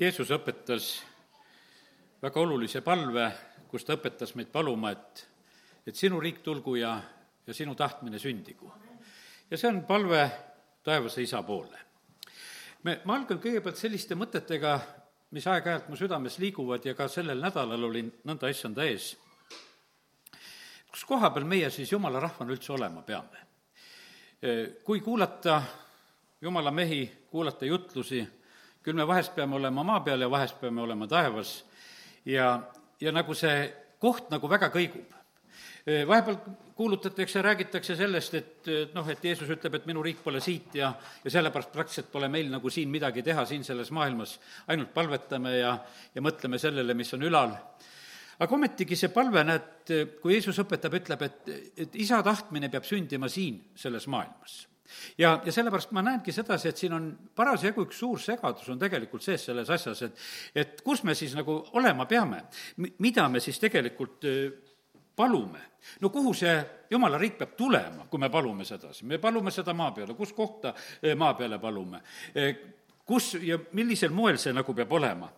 Jeesus õpetas väga olulise palve, kus ta õpetas meid paluma, et, et sinu riik tulgu ja, ja sinu tahtmine sündigu. ja see on palve taevase isa poole. me, ma algan kõigepealt selliste mõtetega, mis aeg-ajalt mu südames liiguvad ja ka sellel nädalal olin nõnda issanda ees. kus koha peal meie siis jumala rahvana üldse olema peame? kui kuulata jumala mehi, kuulata jutlusi, küll me vahest peame olema maa peal ja vahest peame olema taevas ja, ja nagu see koht nagu väga kõigub. Vahepeal kuulutatakse, räägitakse sellest, et noh, et Jeesus ütleb, et minu riik pole siit ja, ja sellepärast praktiliselt pole meil nagu siin midagi teha, siin selles maailmas, ainult palvetame ja, ja mõtleme sellele, mis on ülal. aga ometigi see palve, näed, kui Jeesus õpetab, ütleb, et, et isa tahtmine peab sündima siin, selles maailmas ja, ja sellepärast ma näengi sedasi, et siin on parasjagu üks suur segadus on tegelikult sees selles asjas, et et kus me siis nagu olema peame, mida me siis tegelikult palume. no kuhu see jumala riik peab tulema, kui me palume sedasi, me palume seda maa peale, kus kohta maa peale palume? kus ja millisel moel see nagu peab olema?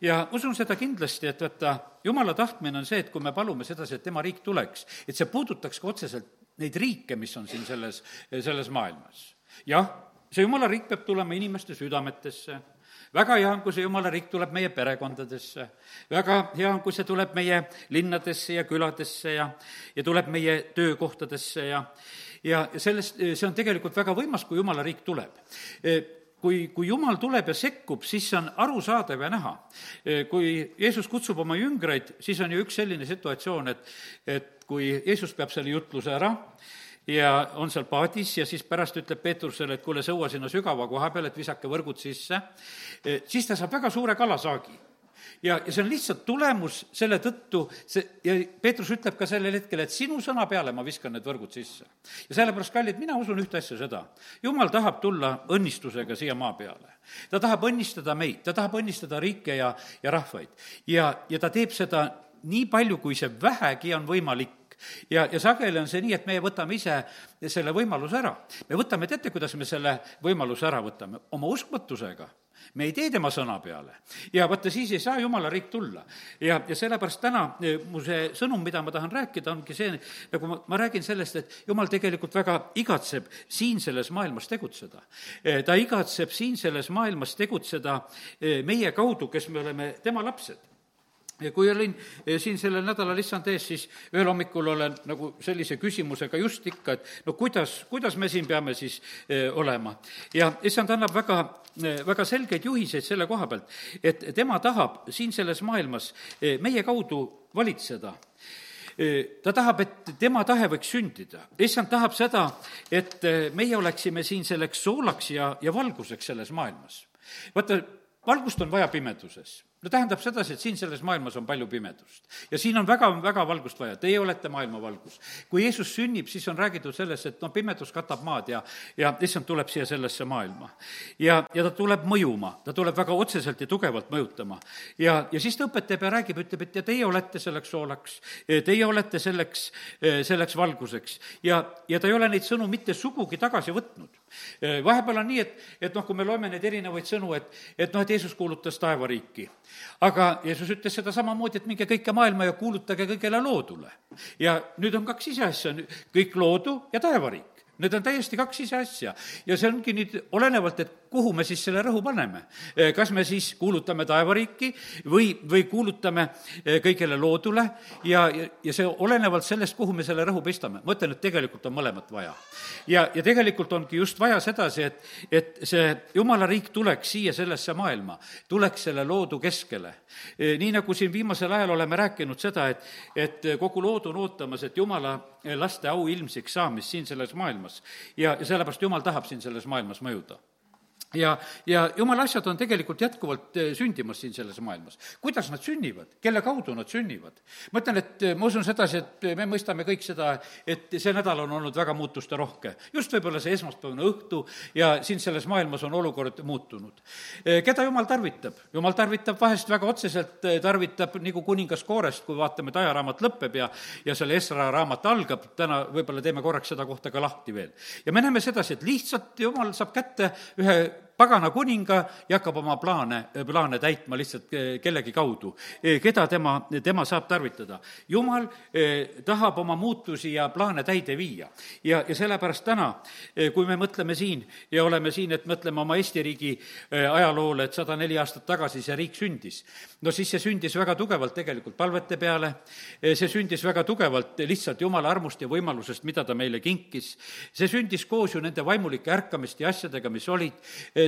ja usun seda kindlasti, et vaata, jumala tahtmine on see, et kui me palume sedasi, et tema riik tuleks, et see puudutaks ka otseselt neid riike, mis on siin selles, selles maailmas. jah, see jumala riik peab tulema inimeste südametesse, väga hea on, kui see jumala riik tuleb meie perekondadesse, väga hea on, kui see tuleb meie linnadesse ja küladesse ja, ja tuleb meie töökohtadesse ja ja sellest, see on tegelikult väga võimas, kui jumala riik tuleb kui, kui Jumal tuleb ja sekkub, siis see on arusaadav ja näha. kui Jeesus kutsub oma jüngreid, siis on ju üks selline situatsioon, et, et kui Jeesus peab selle jutluse ära ja on seal paadis ja siis pärast ütleb Peetrusele, et kuule, sõua sinna sügava koha peale, et visake võrgud sisse, siis ta saab väga suure kalasaagi ja, ja see on lihtsalt tulemus selle tõttu, see, ja Peetrus ütleb ka sellel hetkel, et sinu sõna peale ma viskan need võrgud sisse. ja sellepärast, kallid, mina usun ühte asja seda. jumal tahab tulla õnnistusega siia maa peale. ta tahab õnnistada meid, ta tahab õnnistada riike ja, ja rahvaid. ja, ja ta teeb seda nii palju, kui see vähegi on võimalik ja, ja sageli on see nii, et meie võtame ise selle võimaluse ära. me võtame, teate, kuidas me selle võimaluse ära võtame? oma uskmatusega me ei tee tema sõna peale. ja vaata, siis ei saa jumala riik tulla. ja, ja sellepärast täna eh, mu see sõnum, mida ma tahan rääkida, ongi see, nagu ma, ma räägin sellest, et jumal tegelikult väga igatseb siin selles maailmas tegutseda. Eh, ta igatseb siin selles maailmas tegutseda eh, meie kaudu, kes me oleme tema lapsed ja kui olin eh, siin sellel nädalal issand ees, siis ühel hommikul olen nagu sellise küsimusega just ikka, et no kuidas, kuidas me siin peame siis eh, olema. ja issand annab väga, eh, väga selgeid juhiseid selle koha pealt, et tema tahab siin selles maailmas meie kaudu valitseda ta tahab, et tema tahe võiks sündida. issand tahab seda, et meie oleksime siin selleks soolaks ja, ja valguseks selles maailmas. vaata, valgust on vaja pimeduses no tähendab sedasi, et siin selles maailmas on palju pimedust. ja siin on väga, väga valgust vaja, teie olete maailma valgus. kui Jeesus sünnib, siis on räägitud sellest, et noh, pimedus katab maad ja, ja issand tuleb siia sellesse maailma. ja, ja ta tuleb mõjuma, ta tuleb väga otseselt ja tugevalt mõjutama. ja, ja siis ta õpetab ja räägib, ütleb, et ja teie olete selleks soolaks, teie olete selleks, selleks valguseks. ja, ja ta ei ole neid sõnu mitte sugugi tagasi võtnud. Vahepeal on nii, et, et noh, kui me loeme neid erinevaid sõnu, et, et noh, et Jeesus kuulutas taevariiki aga Jeesus ütles seda samamoodi, et minge kõike maailma ja kuulutage kõigele loodule. ja nüüd on kaks iseasja, kõik loodu ja taevariik. Need on täiesti kaks ise asja ja see ongi nüüd olenevalt, et kuhu me siis selle rõhu paneme. kas me siis kuulutame taevariiki või, või kuulutame kõigele loodule ja, ja, see olenevalt sellest, kuhu me selle rõhu pistame. ma ütlen, et tegelikult on mõlemat vaja. ja, ja tegelikult ongi just vaja sedasi, et, et see jumala riik tuleks siia sellesse maailma, tuleks selle loodu keskele. nii nagu siin viimasel ajal oleme rääkinud seda, et, et kogu loodu on ootamas, et jumala laste auilmsiks saamist siin selles maailmas. ja, ja sellepärast Jumal tahab siin selles maailmas mõjuda ja, ja jumala asjad on tegelikult jätkuvalt eh, sündimas siin selles maailmas. kuidas nad sünnivad, kelle kaudu nad sünnivad? ma ütlen, et eh, ma usun sedasi, et me mõistame kõik seda, et see nädal on olnud väga muutusterohke. just võib-olla see esmaspäevane õhtu ja siin selles maailmas on olukord muutunud. Eh, keda jumal tarvitab? jumal tarvitab vahest väga otseselt, tarvitab nagu kuningas koorest, kui vaatame, et ajaraamat lõpeb ja ja selle Esra raamat algab, täna võib-olla teeme korraks seda kohta ka lahti veel. ja me näeme sedasi, et lihtsalt jumal saab kätte ühe said, pagana kuninga ja hakkab oma plaane, plaane täitma lihtsalt kellegi kaudu, keda tema, tema saab tarvitada. jumal tahab oma muutusi ja plaane täide viia. ja, ja sellepärast täna, kui me mõtleme siin ja oleme siin, et mõtleme oma Eesti riigi ajaloole, et sada neli aastat tagasi see riik sündis, no siis see sündis väga tugevalt tegelikult palvete peale, see sündis väga tugevalt lihtsalt Jumala armust ja võimalusest, mida ta meile kinkis. see sündis koos ju nende vaimulike ärkamiste ja asjadega, mis olid,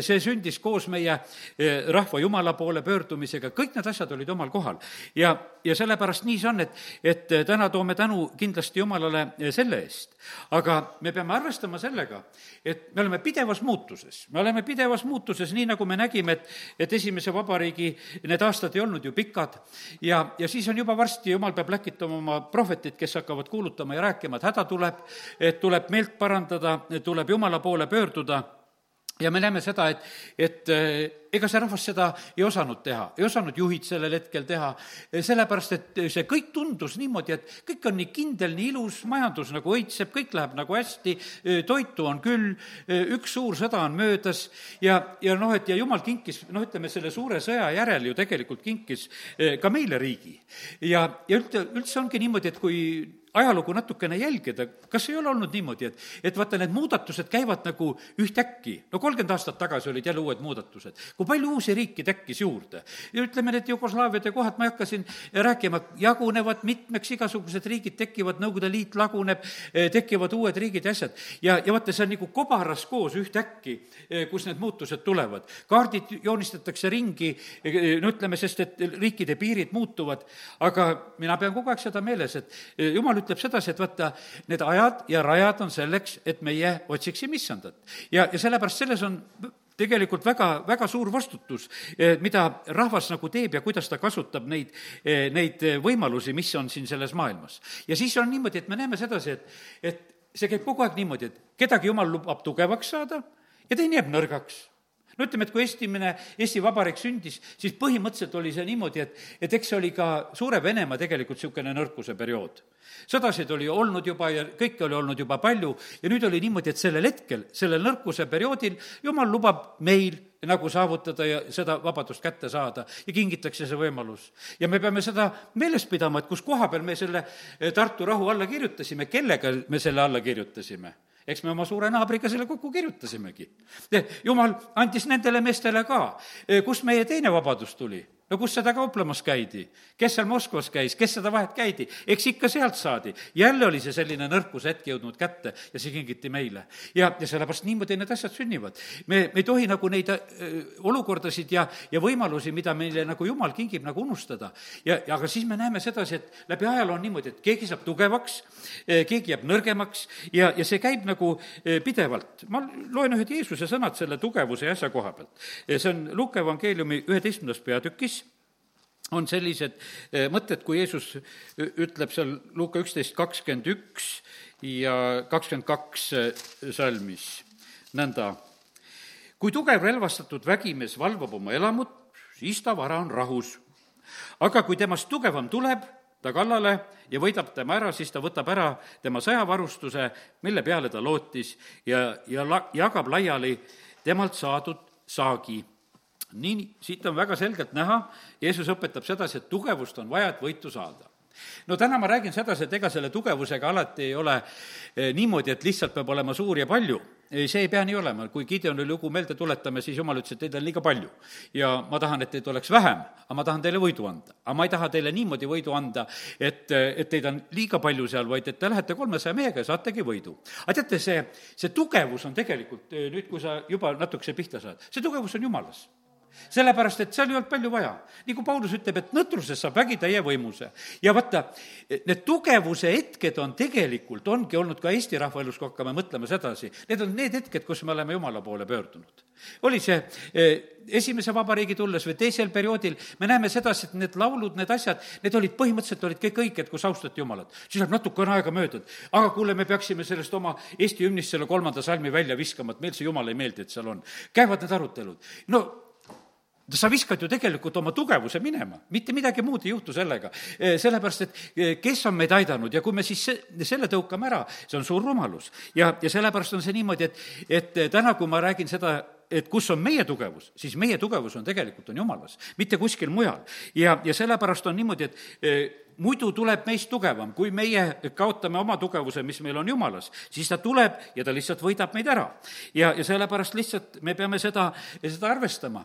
see sündis koos meie eh, rahva Jumala poole pöördumisega, kõik need asjad olid omal kohal. ja, ja sellepärast nii see on, et, et täna toome tänu kindlasti Jumalale eh, selle eest. aga me peame arvestama sellega, et me oleme pidevas muutuses, me oleme pidevas muutuses, nii nagu me nägime, et, et esimese vabariigi need aastad ei olnud ju pikad ja, ja siis on juba varsti, jumal peab läkitama oma prohvetid, kes hakkavad kuulutama ja rääkima, et häda tuleb, et tuleb meelt parandada, tuleb Jumala poole pöörduda ja me näeme seda, et, et eh, ega see rahvas seda ei osanud teha, ei osanud juhid sellel hetkel teha, eh, sellepärast et see kõik tundus niimoodi, et kõik on nii kindel, nii ilus, majandus nagu õitseb, kõik läheb nagu hästi, eh, toitu on küll, üks suur sõda on möödas ja, ja noh, et ja jumal kinkis, noh, ütleme selle suure sõja järel ju tegelikult kinkis ka meile riigi. ja, ja üldse, üldse ongi niimoodi, et kui ajalugu natukene jälgida, kas ei ole olnud niimoodi, et, et vaata, need muudatused käivad nagu ühtäkki, no kolmkümmend aastat tagasi olid jälle uued muudatused, kui palju uusi riike tekkis juurde. ja ütleme, need Jugoslaaviade kohad, ma ei hakka siin rääkima, jagunevad mitmeks, igasugused riigid tekivad, Nõukogude Liit laguneb, eh, tekivad uued riigid ja asjad. ja, ja vaata, see on nagu kobaras koos ühtäkki, eh, kus need muutused tulevad. kaardid joonistatakse ringi, eh, no ütleme, sest et riikide piirid muutuvad, aga mina pean kogu aeg seda meeles, et jumal ütleb sedasi, et vaata, need ajad ja rajad on selleks, et meie otsiksime issandat. ja, ja sellepärast selles on tegelikult väga, väga suur vastutus, eh, mida rahvas nagu teeb ja kuidas ta kasutab neid, eh, neid võimalusi, mis on siin selles maailmas. ja siis on niimoodi, et me näeme sedasi, et, et see käib kogu aeg niimoodi, et kedagi jumal lubab tugevaks saada ja teine jääb nõrgaks no ütleme, et kui esimene Eesti Vabariik sündis, siis põhimõtteliselt oli see niimoodi, et, et eks see oli ka suure Venemaa tegelikult niisugune nõrkuse periood. sõdasid oli olnud juba ja kõike oli olnud juba palju ja nüüd oli niimoodi, et sellel hetkel, sellel nõrkuse perioodil jumal lubab meil nagu saavutada ja seda vabadust kätte saada ja kingitakse see võimalus. ja me peame seda meeles pidama, et kus koha peal me selle Tartu rahu alla kirjutasime, kellega me selle alla kirjutasime eks me oma suure naabriga selle kokku kirjutasimegi. jumal andis nendele meestele ka, kust meie teine vabadus tuli no kus seda kauplemas käidi, kes seal Moskvas käis, kes seda vahet käidi, eks ikka sealt saadi. jälle oli see selline nõrkuse hetk jõudnud kätte ja see kingiti meile. ja, ja sellepärast niimoodi need asjad sünnivad. me, me ei tohi nagu neid äh, olukordasid ja, ja võimalusi, mida meile nagu jumal kingib, nagu unustada. ja, ja aga siis me näeme sedasi, et läbi ajaloo on niimoodi, et keegi saab tugevaks, äh, keegi jääb nõrgemaks ja, ja see käib nagu äh, pidevalt. ma loen ühed Jeesuse sõnad selle tugevuse ja asja koha pealt. see on Luuke evangeeliumi üheteistkümnendas peatükis on sellised eh, mõtted, kui Jeesus ütleb seal Luuka üksteist kakskümmend üks ja kakskümmend kaks eh, salmis nõnda. kui tugev relvastatud vägimees valvab oma elamut, siis ta vara on rahus. aga kui temast tugevam tuleb ta kallale ja võidab tema ära, siis ta võtab ära tema sõjavarustuse, mille peale ta lootis ja, ja la-, jagab laiali temalt saadud saagi nii, siit on väga selgelt näha, Jeesus õpetab sedasi, et tugevust on vaja, et võitu saada no täna ma räägin sedasi, et ega selle tugevusega alati ei ole eh, niimoodi, et lihtsalt peab olema suur ja palju. see ei pea nii olema, kui Gideoni lugu meelde tuletame, siis jumal ütles, et teid on liiga palju. ja ma tahan, et teid oleks vähem, aga ma tahan teile võidu anda. aga ma ei taha teile niimoodi võidu anda, et, et teid on liiga palju seal, vaid et te lähete kolmesaja mehega ja saategi võidu. aga teate, see, see tugevus on tegelikult, eh, nüüd kui sa juba natukese pihta saad, see tugevus on jumalas sellepärast, et seal ei olnud palju vaja. nagu Paulus ütleb, et nõtruses saab vägi täie võimuse. ja vaata, need tugevuse hetked on tegelikult, ongi olnud ka Eesti rahva elus, kui hakkame mõtlema sedasi, need on need hetked, kus me oleme Jumala poole pöördunud. oli see eh, esimese vabariigi tulles või teisel perioodil, me näeme sedasi, et need laulud, need asjad, need olid põhimõtteliselt, olid kõik õiged, kus austati Jumalat. siis läheb natukene aega mööda, et aga kuule, me peaksime sellest oma Eesti hümnist selle kolmanda salmi välja viskama, et meil see Jumal ei meeldi, et seal on. käivad need arutelud. no sa viskad ju tegelikult oma tugevuse minema, mitte midagi muud ei juhtu sellega. E, sellepärast, et e, kes on meid aidanud ja kui me siis selle tõukame ära, see on suur rumalus. ja, ja sellepärast on see niimoodi, et, et täna, kui ma räägin seda, et kus on meie tugevus, siis meie tugevus on tegelikult, on Jumalas, mitte kuskil mujal. ja, ja sellepärast on niimoodi, et eh, muidu tuleb meist tugevam, kui meie kaotame oma tugevuse, mis meil on Jumalas, siis ta tuleb ja ta lihtsalt võidab meid ära. ja, ja sellepärast lihtsalt me peame seda, seda arvestama.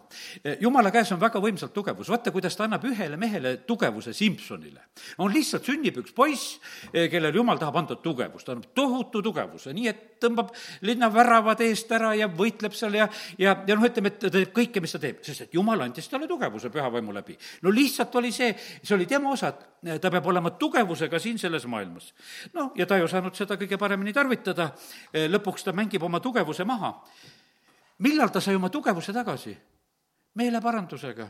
Jumala käes on väga võimsalt tugevus, vaata, kuidas ta annab ühele mehele tugevuse Simsonile. on lihtsalt sünnib üks poiss, kellele Jumal tahab anda tugevust, ta annab tohutu tugevuse, nii et tõmbab linna väravad eest ära ja võitleb seal ja, ja, ja noh, ütleme, et ta teeb kõike, mis ta teeb, sest et Jumal andis talle tugevuse püha vaimu läbi. no lihtsalt oli see, see oli tema osa, et ta peab olema tugevusega siin selles maailmas. noh, ja ta ei osanud seda kõige paremini tarvitada, lõpuks ta mängib oma tugevuse maha. millal ta sai oma tugevuse tagasi? meeleparandusega.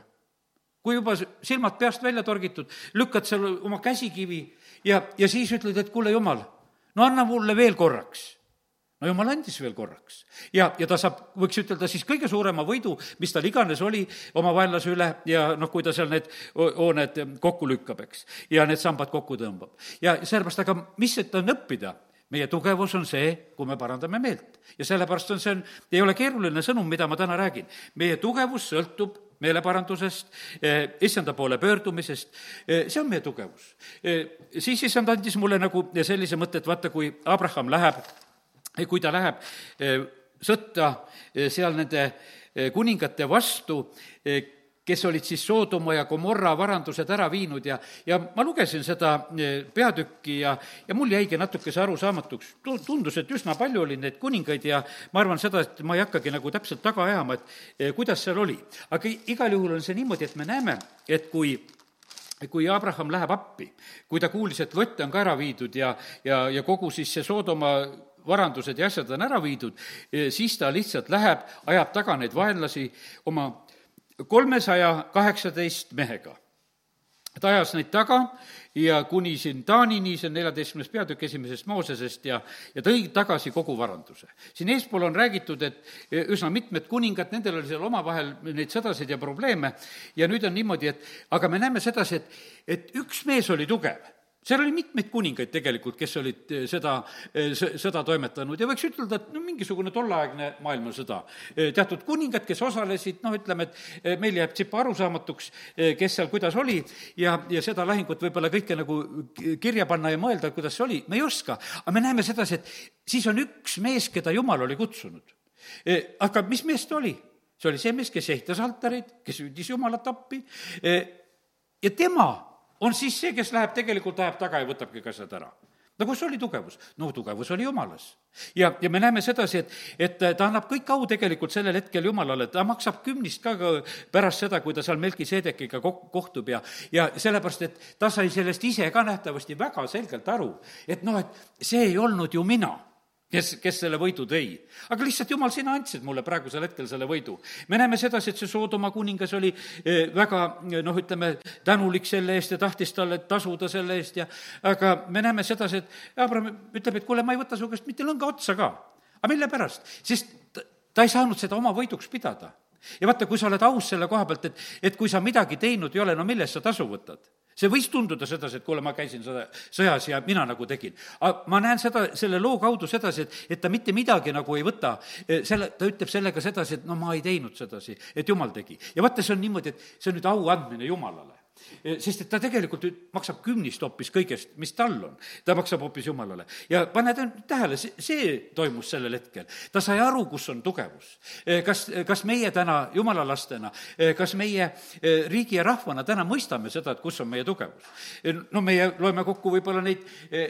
kui juba silmad peast välja torgitud, lükkad seal oma käsikivi ja, ja siis ütled, et kuule, jumal, no anna mulle veel korraks no jumal andis veel korraks. ja, ja ta saab, võiks ütelda siis kõige suurema võidu, mis tal iganes oli oma vaenlase üle ja noh, kui ta seal need hooned kokku lükkab, eks, ja need sambad kokku tõmbab. ja sellepärast, aga mis siit on õppida? meie tugevus on see, kui me parandame meelt. ja sellepärast on see, on, ei ole keeruline sõnum, mida ma täna räägin. meie tugevus sõltub meeleparandusest, eh, issanda poole pöördumisest, eh, see on meie tugevus. Eh, siis issand andis mulle nagu sellise mõtte, et vaata, kui Abraham läheb kui ta läheb eh, sõtta eh, seal nende eh, kuningate vastu, kes olid siis Soodoma ja Gomorra varandused ära viinud ja, ja ma lugesin seda peatükki ja, ja mul jäigi natukese arusaamatuks. tundus, et üsna palju oli neid kuningaid ja ma arvan seda, et ma ei hakkagi nagu täpselt taga ajama, et kuidas seal oli. aga igal juhul on see niimoodi, et me näeme, et kui kui Abraham läheb appi, kui ta kuulis, et Lott on ka ära viidud ja, ja, ja kogu siis see Soodoma varandused ja asjad on ära viidud, eh, siis ta lihtsalt läheb, ajab taga neid vaenlasi oma kolmesaja kaheksateist mehega. ta ajas neid taga ja kuni siin Taanini, see on neljateistkümnes peatükk esimesest Moosesest ja, ja tõi tagasi kogu varanduse. siin eespool on räägitud, et eh, üsna mitmed kuningad, nendel oli seal omavahel neid sõdasid ja probleeme ja nüüd on niimoodi, et aga me näeme sedasi, et, et üks mees oli tugev seal oli mitmeid kuningaid tegelikult, kes olid eh, seda eh, sõda toimetanud ja võiks ütelda, et no mingisugune tolleaegne maailmasõda. Eh, teatud kuningad, kes osalesid, noh, ütleme, et meil jääb tsipa arusaamatuks, kes seal kuidas oli ja, ja seda lahingut võib-olla kõike nagu kirja panna ja mõelda, kuidas see oli, me ei oska. aga me näeme sedasi, et siis on üks mees, keda Jumal oli kutsunud. aga mis mees ta oli? see oli see mees, kes ehitas altareid, kes hüüdis Jumalat appi ja tema on siis see, kes läheb tegelikult, ajab taga ja võtabki ka asjad ära no kus oli tugevus? no tugevus oli jumalas. ja, ja me näeme sedasi, et, et ta annab kõik au tegelikult sellel hetkel Jumalale, ta maksab kümnist ka, ka pärast seda, kui ta seal Melkiseedekiga kohtub ja, ja sellepärast, et ta sai sellest ise ka nähtavasti väga selgelt aru, et noh, et see ei olnud ju mina kes, kes selle võidu tõi. aga lihtsalt, jumal, sina andsid mulle praegusel hetkel selle võidu. me näeme sedasi, et see Soodoma kuningas oli eh, väga noh, ütleme, tänulik selle eest ja tahtis talle tasuda selle eest ja aga me näeme sedasi, et Abraham ütleb, et kuule, ma ei võta su käest mitte lõnga otsa ka. aga mille pärast? sest ta ei saanud seda oma võiduks pidada ja vaata, kui sa oled aus selle koha pealt, et, et kui sa midagi teinud ei ole, no mille eest sa tasu võtad? See võis tunduda sedasi, et kuule, ma käisin sõda, sõjas ja mina nagu tegin. aga ma näen seda, selle loo kaudu sedasi, et, et ta mitte midagi nagu ei võta, e, selle, ta ütleb sellega sedasi, et no ma ei teinud sedasi, et jumal tegi. ja vaata, see on niimoodi, et see on nüüd au andmine Jumalale sest et ta tegelikult maksab kümnist hoopis kõigest, mis tal on. ta maksab hoopis Jumalale. ja pane tähele, see, toimus sellel hetkel. ta sai aru, kus on tugevus. Eh, kas, kas meie täna Jumala lastena, eh, kas meie riigi ja rahvana täna mõistame seda, et kus on meie tugevus? no meie loeme kokku võib-olla neid,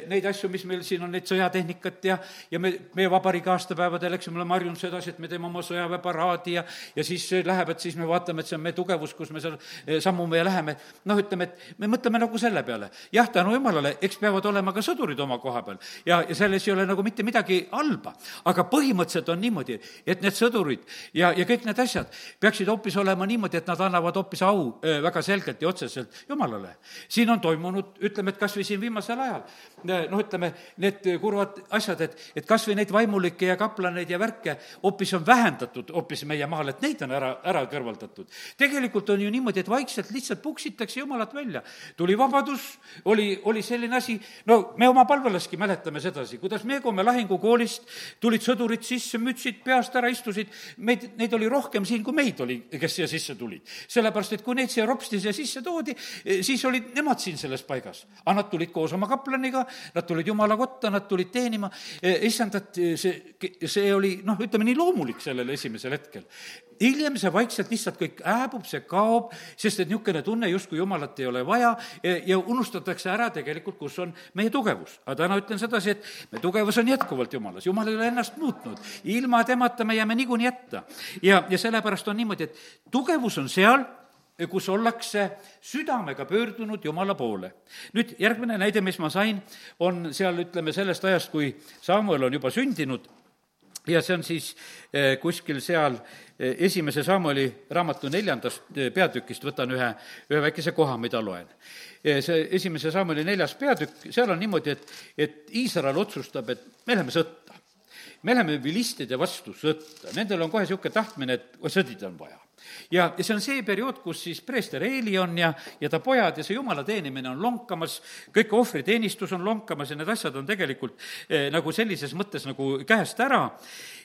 neid asju, mis meil siin on, neid sõjatehnikat ja, ja me, meie vabariigi aastapäevadel, eks me oleme harjunud sedasi, et me teeme oma sõjaväeparaadi ja, ja siis läheb, et siis me vaatame, et see on meie tugevus, kus me seal sammume ja läheme noh, ütleme, et me mõtleme nagu selle peale. jah, tänu jumalale, eks peavad olema ka sõdurid oma koha peal ja, ja selles ei ole nagu mitte midagi halba. aga põhimõtteliselt on niimoodi, et need sõdurid ja, ja kõik need asjad peaksid hoopis olema niimoodi, et nad annavad hoopis au väga selgelt ja otseselt jumalale. siin on toimunud, ütleme, et kas või siin viimasel ajal, noh, ütleme, need kurvad asjad, et, et kas või neid vaimulikke ja kaplaneid ja värke hoopis on vähendatud hoopis meie maal, et neid on ära, ära kõrvaldatud. tegelikult on ju niimoodi, et vaikselt lihtsalt puksitakse süüditakse Jumalat välja. tuli vabadus, oli, oli selline asi, no me oma palvelaski mäletame sedasi, kuidas me, kui me lahingukoolist, tulid sõdurid sisse, mütsid peast ära, istusid, meid, neid oli rohkem siin, kui meid oli, kes siia sisse tulid. sellepärast, et kui neid siia ropsti siia sisse toodi, siis olid nemad siin selles paigas. aga nad tulid koos oma kaplaniga, nad tulid Jumala kotta, nad tulid teenima, issandat, see, see oli noh, ütleme nii loomulik sellel esimesel hetkel hiljem see vaikselt lihtsalt kõik hääbub, see kaob, sest et niisugune tunne, justkui jumalat ei ole vaja ja, unustatakse ära tegelikult, kus on meie tugevus. aga täna ütlen sedasi, et meie tugevus on jätkuvalt jumalas, jumal ei ole ennast muutnud. ilma temata me jääme niikuinii jätta. ja, ja sellepärast on niimoodi, et tugevus on seal, kus ollakse südamega pöördunud Jumala poole. nüüd järgmine näide, mis ma sain, on seal, ütleme, sellest ajast, kui Samuel on juba sündinud ja see on siis eh, kuskil seal esimese Samueli raamatu neljandast eh, peatükist, võtan ühe, ühe väikese koha, mida loen. see esimese Samueli neljas peatükk, seal on niimoodi, et, et Iisrael otsustab, et me läheme sõtta. me läheme vilistide vastu sõtta, nendel on kohe niisugune tahtmine, et sõdida on vaja ja, ja see on see periood, kus siis preester Eeli on ja, ja ta pojad ja see jumala teenimine on lonkamas, kõik ohvriteenistus on lonkamas ja need asjad on tegelikult eh, nagu sellises mõttes nagu käest ära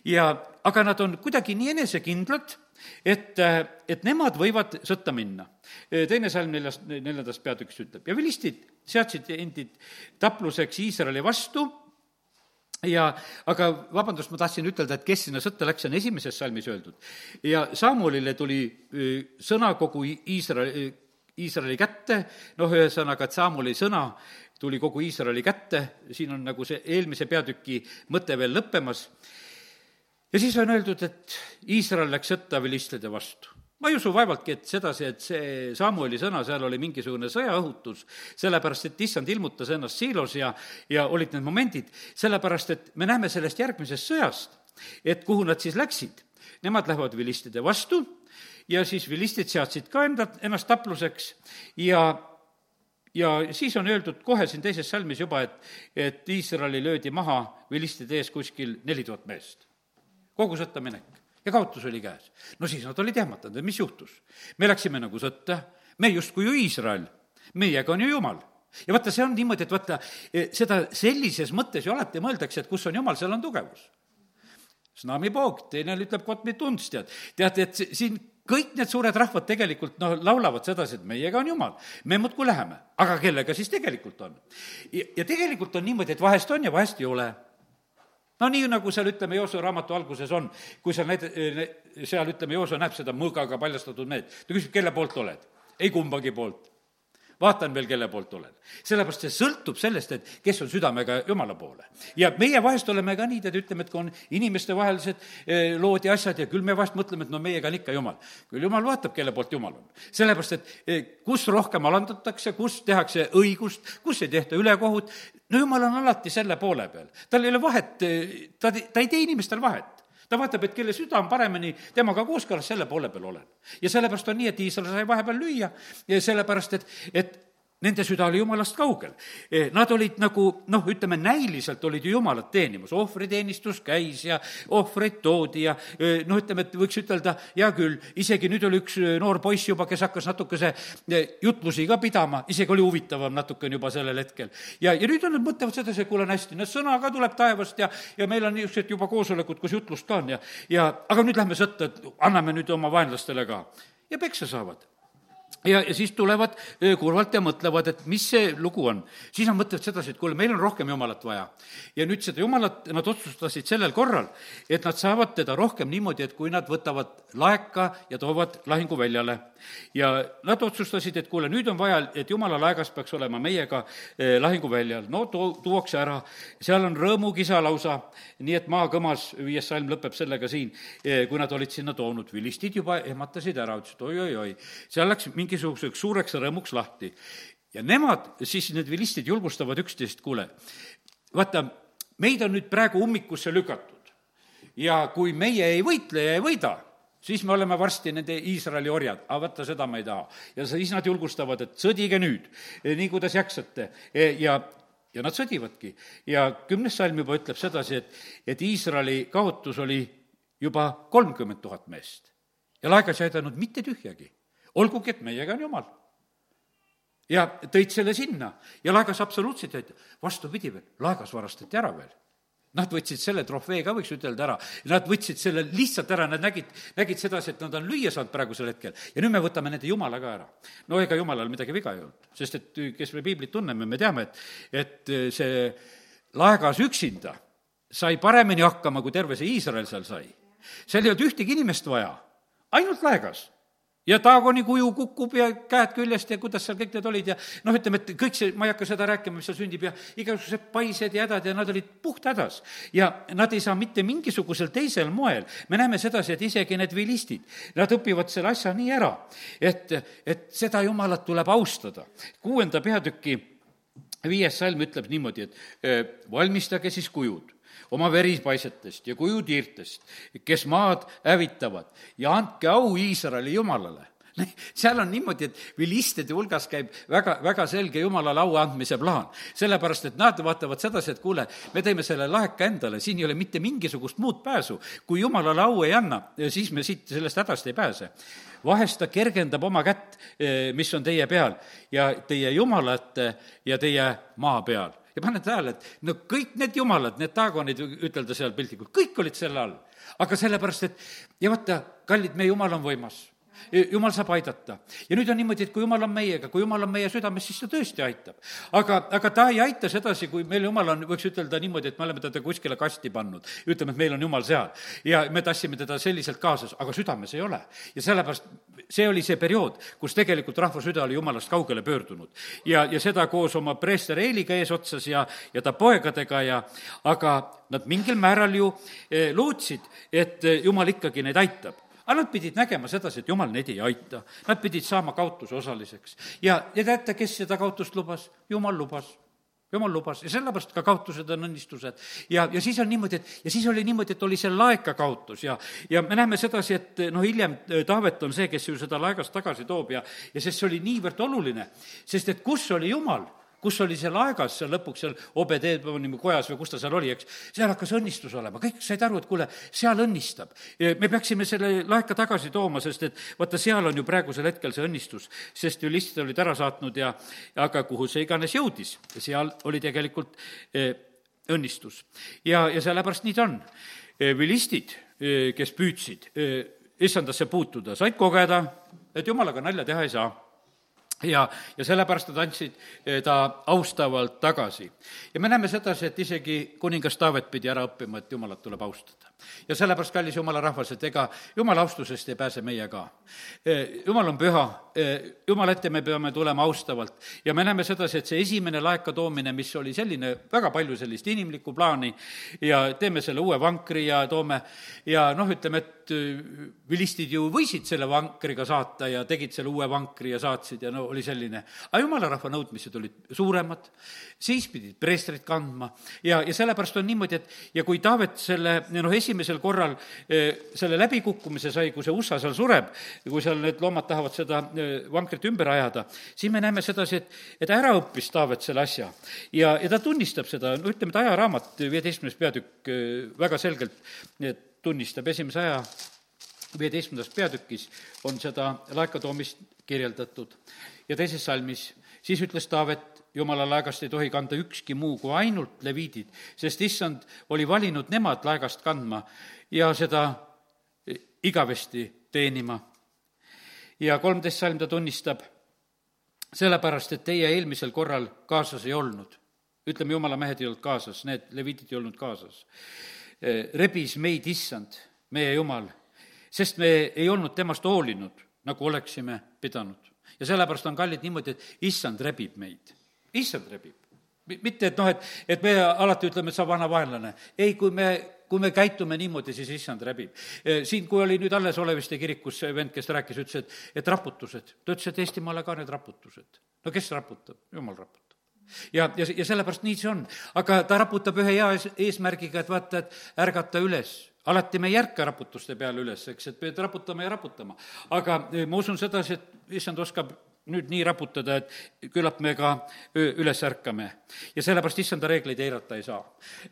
ja aga nad on kuidagi nii enesekindlad, et, eh, et nemad võivad sõtta minna. Eh, teine salm neljast, neljandast peatükist ütleb, ja vilistid seadsid endid tapluseks Iisraeli vastu ja aga vabandust, ma tahtsin ütelda, et kes sinna sõtta läks, see on esimeses salmis öeldud. ja Samulile tuli sõna kogu Iisraeli, Iisraeli kätte, noh, ühesõnaga, et Samuli sõna tuli kogu Iisraeli kätte, siin on nagu see eelmise peatüki mõte veel lõppemas, ja siis on öeldud, et Iisrael läks sõtta vilistlede vastu ma ei usu vaevaltki, et sedasi, et see Samueli sõna seal oli mingisugune sõjaõhutus, sellepärast et issand ilmutas ennast siilos ja, ja olid need momendid, sellepärast et me näeme sellest järgmisest sõjast, et kuhu nad siis läksid. Nemad lähevad vilistide vastu ja siis vilistid seadsid ka enda, ennast tapluseks ja ja siis on öeldud kohe siin teises salmis juba, et, et Iisraeli löödi maha vilistide ees kuskil neli tuhat meest. kogu sõtta minek ja kaotus oli käes. no siis nad olid jahmatanud, et mis juhtus. me läksime nagu sõtta, me justkui ju Iisrael, meiega on ju Jumal ja vaata, see on niimoodi, et vaata, e, seda sellises mõttes ju alati mõeldakse, et kus on Jumal, seal on tugevus. Snami poog, teine ütleb Kotmi tunds, tead. teate, et siin kõik need suured rahvad tegelikult noh, laulavad sedasi, et meiega on Jumal, me muudkui läheme, aga kellega siis tegelikult on? ja tegelikult on niimoodi, et vahest on ja vahest ei ole no nii, nagu seal, ütleme, Joosua raamatu alguses on, kui seal need, seal, ütleme, Joosua näeb seda mõõgaga paljastatud mehed, ta küsib, kelle poolt oled? ei kumbagi poolt vaatan veel, kelle poolt olen. sellepärast see sõltub sellest, et kes on südamega Jumala poole. ja meie vahest oleme ka nii, tead, ütleme, et kui on inimestevahelised eh, lood ja asjad ja küll me vahest mõtleme, et no meiega on ikka Jumal. küll Jumal vaatab, kelle poolt Jumal on. sellepärast, et eh, kus rohkem alandatakse, kus tehakse õigust, kus ei tehta ülekohut, no Jumal on alati selle poole peal. tal ei ole vahet, eh, ta, ta ei tee inimestel vahet ta vaatab, et kelle süda on paremini temaga kooskõlas, selle poole peal olen. ja sellepärast on nii, et Iisrael sai vahepeal lüüa ja sellepärast, et, et nende süda oli jumalast kaugel. E, nad olid nagu noh, ütleme näiliselt olid ju jumalat teenimas, ohvriteenistus käis ja ohvreid toodi ja e, noh, ütleme, et võiks ütelda, hea küll, isegi nüüd oli üks e, noor poiss juba, kes hakkas natukese jutlusi ka pidama, isegi oli huvitavam natukene juba sellel hetkel. ja, ja nüüd on nad mõtlevad sedasi, et kuule, on hästi, no sõna ka tuleb taevast ja, ja meil on niisugused juba koosolekud, kus jutlust ka on ja, ja aga nüüd lähme sõtta, et anname nüüd oma vaenlastele ka. ja peksa saavad ja, ja siis tulevad kurvalt ja mõtlevad, et mis see lugu on. siis nad mõtlevad sedasi, et kuule, meil on rohkem Jumalat vaja. ja nüüd seda Jumalat nad otsustasid sellel korral, et nad saavad teda rohkem niimoodi, et kui nad võtavad laeka ja toovad lahinguväljale. ja nad otsustasid, et kuule, nüüd on vaja, et Jumala laegas peaks olema meiega lahinguväljal. no too, tuuakse ära, seal on rõõmukisa lausa, nii et maakõmas, viies salm lõpeb sellega siin, kui nad olid sinna toonud, vilistid juba ehmatasid ära, ütlesid oi-oi-oi, seal läks mingi mingisuguseks suureks rõõmuks lahti. ja nemad, siis need vilistid julgustavad üksteist, kuule, vaata, meid on nüüd praegu ummikusse lükatud ja kui meie ei võitle ja ei võida, siis me oleme varsti nende Iisraeli orjad, aga vaata, seda ma ei taha. ja siis nad julgustavad, et sõdige nüüd, nii kuidas jaksate ja ja nad sõdivadki. ja kümnes salm juba ütleb sedasi, et, et Iisraeli kaotus oli juba kolmkümmend tuhat meest ja laegas ei aidanud mitte tühjagi olgugi, et meiega on Jumal. ja tõid selle sinna ja laegas absoluutselt aita. vastupidi veel, laegas varastati ära veel Nad võtsid selle trofee ka, võiks ütelda, ära. Nad võtsid selle lihtsalt ära, nad nägid, nägid sedasi, et nad on lüüa saanud praegusel hetkel ja nüüd me võtame nende jumala ka ära. no ega jumalal midagi viga ei olnud, sest et kes me piiblit tunneme, me teame, et, et see laegas üksinda sai paremini hakkama, kui terve see Iisrael seal sai. seal ei olnud ühtegi inimest vaja, ainult laegas ja Taagoni kuju kukub ja käed küljest ja kuidas seal kõik need olid ja noh, ütleme, et kõik see, ma ei hakka seda rääkima, mis seal sündib ja igasugused paised ja hädad ja nad olid puhthädas. ja nad ei saa mitte mingisugusel teisel moel, me näeme sedasi, et isegi need vilistid, nad õpivad selle asja nii ära, et, et seda jumalat tuleb austada. kuuenda peatüki viies salm ütleb niimoodi, et valmistage siis kujud oma veripaisetest ja kujutiirtest, kes maad hävitavad ja andke au Iisraeli jumalale seal on niimoodi, et vilistide hulgas käib väga, väga selge jumalale au andmise plaan. sellepärast, et nad vaatavad sedasi, et kuule, me teeme selle laeka endale, siin ei ole mitte mingisugust muud pääsu. kui jumalale au ei anna, siis me siit sellest hädast ei pääse. vahest ta kergendab oma kätt, eh, mis on teie peal ja teie jumalate ja teie maa peal ja paned tähele, et no kõik need jumalad, need taagonid, ütelda seal piltlikult, kõik olid selle all. aga sellepärast, et ja vaata, kallid, meie jumal on võimas jumal saab aidata. ja nüüd on niimoodi, et kui jumal on meiega, kui jumal on meie südames, siis ta tõesti aitab. aga, aga ta ei aita sedasi, kui meil jumal on, võiks ütelda niimoodi, et me oleme teda kuskile kasti pannud. ütleme, et meil on jumal seal ja me tassime teda selliselt kaasas, aga südames ei ole. ja sellepärast see oli see periood, kus tegelikult rahva süda oli jumalast kaugele pöördunud. ja, ja seda koos oma preester Eeliga eesotsas ja, ja ta poegadega ja aga nad mingil määral ju eh, lootsid, et eh, jumal ikkagi neid aitab aga nad pidid nägema sedasi, et jumal neid ei aita. Nad pidid saama kaotuse osaliseks. ja, ja teate, kes seda kaotust lubas? jumal lubas jumal lubas ja sellepärast ka kaotused on õnnistused. ja, ja siis on niimoodi, et, ja siis oli niimoodi, et oli see laeka kaotus ja, ja me näeme sedasi, et noh, hiljem Taavet on see, kes ju seda laegast tagasi toob ja, ja sest see oli niivõrd oluline, sest et kus oli Jumal kus oli see laegas seal lõpuks seal Obed-Edmoni kojas või kus ta seal oli, eks, seal hakkas õnnistus olema, kõik said aru, et kuule, seal õnnistab. me peaksime selle laeka tagasi tooma, sest et vaata, seal on ju praegusel hetkel see õnnistus, sest ju listid olid ära saatnud ja aga kuhu see iganes jõudis, seal oli tegelikult eh, õnnistus. ja, ja sellepärast nii ta on. Eh, vilistid, eh, kes püüdsid issandasse puutuda, said kogeda, et jumalaga nalja teha ei saa ja, ja sellepärast nad andsid eh, ta austavalt tagasi. ja me näeme sedasi, et isegi kuningas Taavet pidi ära õppima, et Jumalat tuleb austada. Ja sellepärast, kallis jumala rahvas, et ega jumala austusest ei pääse meie ka. Jumal on püha, jumala ette me peame tulema austavalt. Ja me näeme sedasi, et see esimene laeka toomine, mis oli selline, väga palju sellist inimlikku plaani ja teeme selle uue vankri ja toome. Ja noh, ütleme, et vilistid ju võisid selle vankriga saata ja tegid selle uue vankri ja saatsid ja no oli selline, aga jumala rahva nõudmised olid suuremad, siis pidid preestrit kandma. Ja, ja sellepärast on niimoodi, et ja kui Taavet selle noh, esimesel korral eh, selle läbikukkumise sai, kui see USA seal sureb, kui seal need loomad tahavad seda eh, vankrit ümber ajada, siis me näeme sedasi, et, et ära õppis Taavet selle asja. ja, ja ta tunnistab seda, no ütleme, et ajaraamat, viieteistkümnes peatükk eh, väga selgelt tunnistab esimese aja viieteistkümnendas peatükis on seda laekatoomist kirjeldatud. Ja teises salmis, siis ütles Taavet, jumala laegast ei tohi kanda ükski muu kui ainult leviidid, sest issand oli valinud nemad laegast kandma ja seda igavesti teenima. ja kolmteist salm ta tunnistab, sellepärast, et teie eelmisel korral kaasas ei olnud. ütleme, jumala mehed ei olnud kaasas, need leviidid ei olnud kaasas. rebis meid issand, meie jumal, sest me ei olnud temast hoolinud, nagu oleksime pidanud ja sellepärast on kallid niimoodi, et issand rebib meid, issand rebib. mitte, et noh, et, et me alati ütleme, et sa vana vaenlane. ei, kui me, kui me käitume niimoodi, siis issand rebib. siin, kui oli nüüd alles Oleviste kirikus see vend, kes rääkis, ütles, et, et raputused, ta ütles, et Eestimaale ka need raputused. no kes raputab? jumal raputab ja, ja, ja sellepärast nii see on. aga ta raputab ühe hea ees, eesmärgiga, et vaata, et ärgata üles alati me ei ärka raputuste peale üles, eks, et pead raputama ja raputama. aga eh, ma usun sedasi, et issand oskab nüüd nii raputada, et küllap me ka üles ärkame. ja sellepärast issanda reegleid eirata ei saa.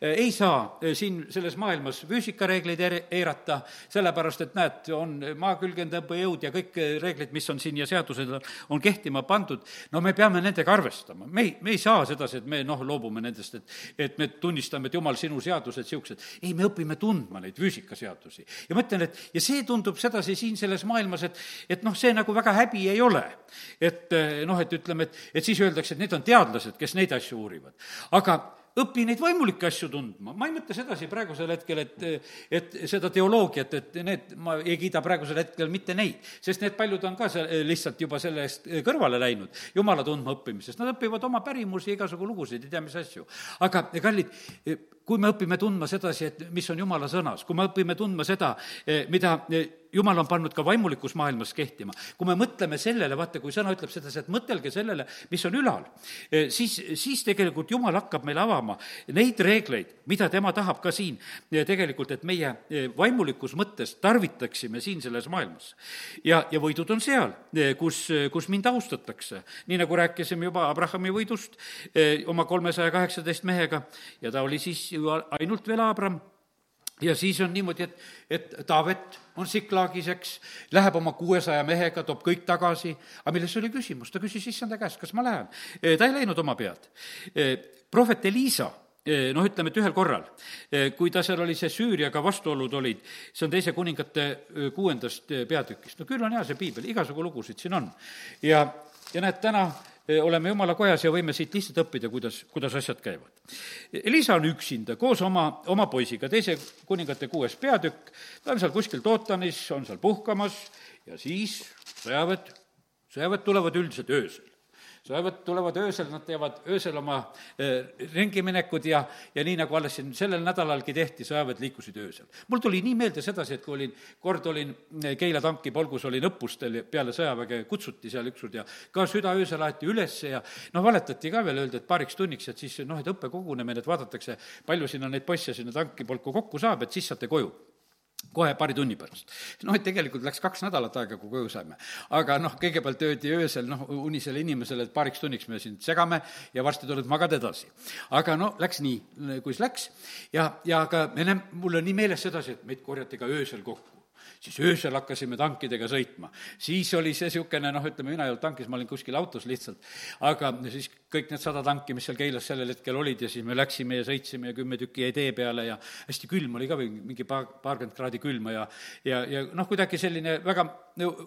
ei saa siin selles maailmas füüsikareegleid eirata, sellepärast et näed, on maakülgendõppejõud ja kõik reeglid, mis on siin ja seadused on kehtima pandud, no me peame nendega arvestama. me ei, me ei saa sedasi, et me noh, loobume nendest, et, et me tunnistame, et jumal, sinu seadused niisugused. ei, me õpime tundma neid füüsikaseadusi. ja ma ütlen, et ja see tundub sedasi siin selles maailmas, et, et noh, see nagu väga häbi ei ole et eh, noh, et ütleme, et, et siis öeldakse, et need on teadlased, kes neid asju uurivad. aga õpi neid vaimulikke asju tundma, ma ei mõtle sedasi praegusel hetkel, et, et seda teoloogiat, et need, ma ei kiida praegusel hetkel mitte neid, sest need paljud on ka see, lihtsalt juba selle eest kõrvale läinud, jumala tundma õppimisest, nad õpivad oma pärimusi, igasugu lugusid, ei tea mis asju. aga kallid, kui me õpime tundma sedasi, et mis on jumala sõnas, kui me õpime tundma seda, mida jumal on pannud ka vaimulikus maailmas kehtima. kui me mõtleme sellele, vaata, kui sõna ütleb sedasi, et mõtelge sellele, mis on ülal, eh, siis, siis tegelikult jumal hakkab meile avama neid reegleid, mida tema tahab ka siin eh, tegelikult, et meie eh, vaimulikus mõttes tarvitaksime siin selles maailmas. ja, ja võidud on seal, kus, kus mind austatakse. nii nagu rääkisime juba Abrahami võidust oma kolmesaja kaheksateist mehega ja ta oli siis ju ainult veel Abram ja siis on niimoodi, et, et Taavet on Siklagis, eks, läheb oma kuuesaja mehega, toob kõik tagasi, aga milles oli küsimus, ta küsis issanda käest, kas ma lähen. E, ta ei läinud oma pead. E, prohvet Elisa e, noh, ütleme, et ühel korral, kui ta seal oli, see Süüriaga vastuolud olid, see on teise kuningate kuuendast peatükist, no küll on hea see piibel, igasugu lugusid siin on. ja, ja näed, täna oleme jumala kojas ja võime siit lihtsalt õppida, kuidas, kuidas asjad käivad. Elisa on üksinda koos oma, oma poisiga, teise kuningate kuues peatükk, ta on seal kuskil Tootanis, on seal puhkamas ja siis sõjaväed, sõjaväed tulevad üldiselt öösel sõjaväed tulevad öösel, nad teevad öösel oma eh, ringiminekud ja, ja nii, nagu alles siin sellel nädalalgi tehti, sõjaväed liikusid öösel. mul tuli nii meelde sedasi, et kui olin, kord olin eh, Keila tanki polgus, olin õppustel ja peale sõjaväge kutsuti seal ükskord ja ka südaöösel aeti üles ja noh, valetati ka veel, öeldi, et paariks tunniks, et siis noh, et õppekogunemine, et vaadatakse, palju sinna neid poisse sinna tankipolku kokku saab, et siis saate koju kohe paari tunni pärast. noh, et tegelikult läks kaks nädalat aega, kui koju saime. aga noh, kõigepealt öeldi öösel noh, unisele inimesele, et paariks tunniks me sind segame ja varsti tuled magad edasi. aga no läks nii, kuis läks ja, ja aga ennem, mul on nii meeles sedasi, et meid korjati ka öösel kokku siis öösel hakkasime tankidega sõitma. siis oli see niisugune noh, ütleme, mina ei olnud tankis, ma olin kuskil autos lihtsalt, aga siis kõik need sada tanki, mis seal Keilas sellel hetkel olid ja siis me läksime ja sõitsime ja kümme tükki jäi tee peale ja hästi külm oli ka või mingi paar, paarkümmend kraadi külma ja ja, ja noh, kuidagi selline väga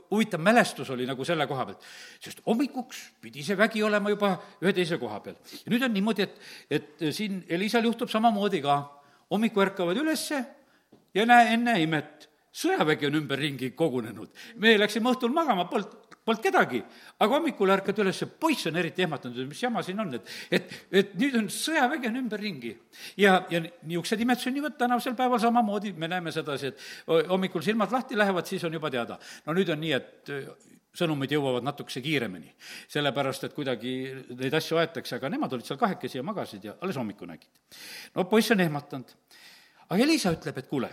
huvitav mälestus oli nagu selle koha pealt. sest hommikuks pidi see vägi olema juba ühe teise koha peal. ja nüüd on niimoodi, et, et siin Elisal juhtub samamoodi ka, hommikul ärkavad ülesse ja näe, ennäe imet sõjavägi on ümberringi kogunenud. me läksime õhtul magama, polnud, polnud kedagi. aga hommikul ärkad üles, poiss on eriti ehmatanud, mis jama siin on, et, et, et nüüd on sõjavägi on ümberringi. ja, ja niisugused imed sünnivad tänasel päeval samamoodi, me näeme sedasi, et hommikul silmad lahti lähevad, siis on juba teada. no nüüd on nii, et sõnumid jõuavad natukese kiiremini. sellepärast, et kuidagi neid asju aetakse, aga nemad olid seal kahekesi ja magasid ja alles hommikul nägid. no poiss on ehmatanud. aga Elisa ütleb, et kuule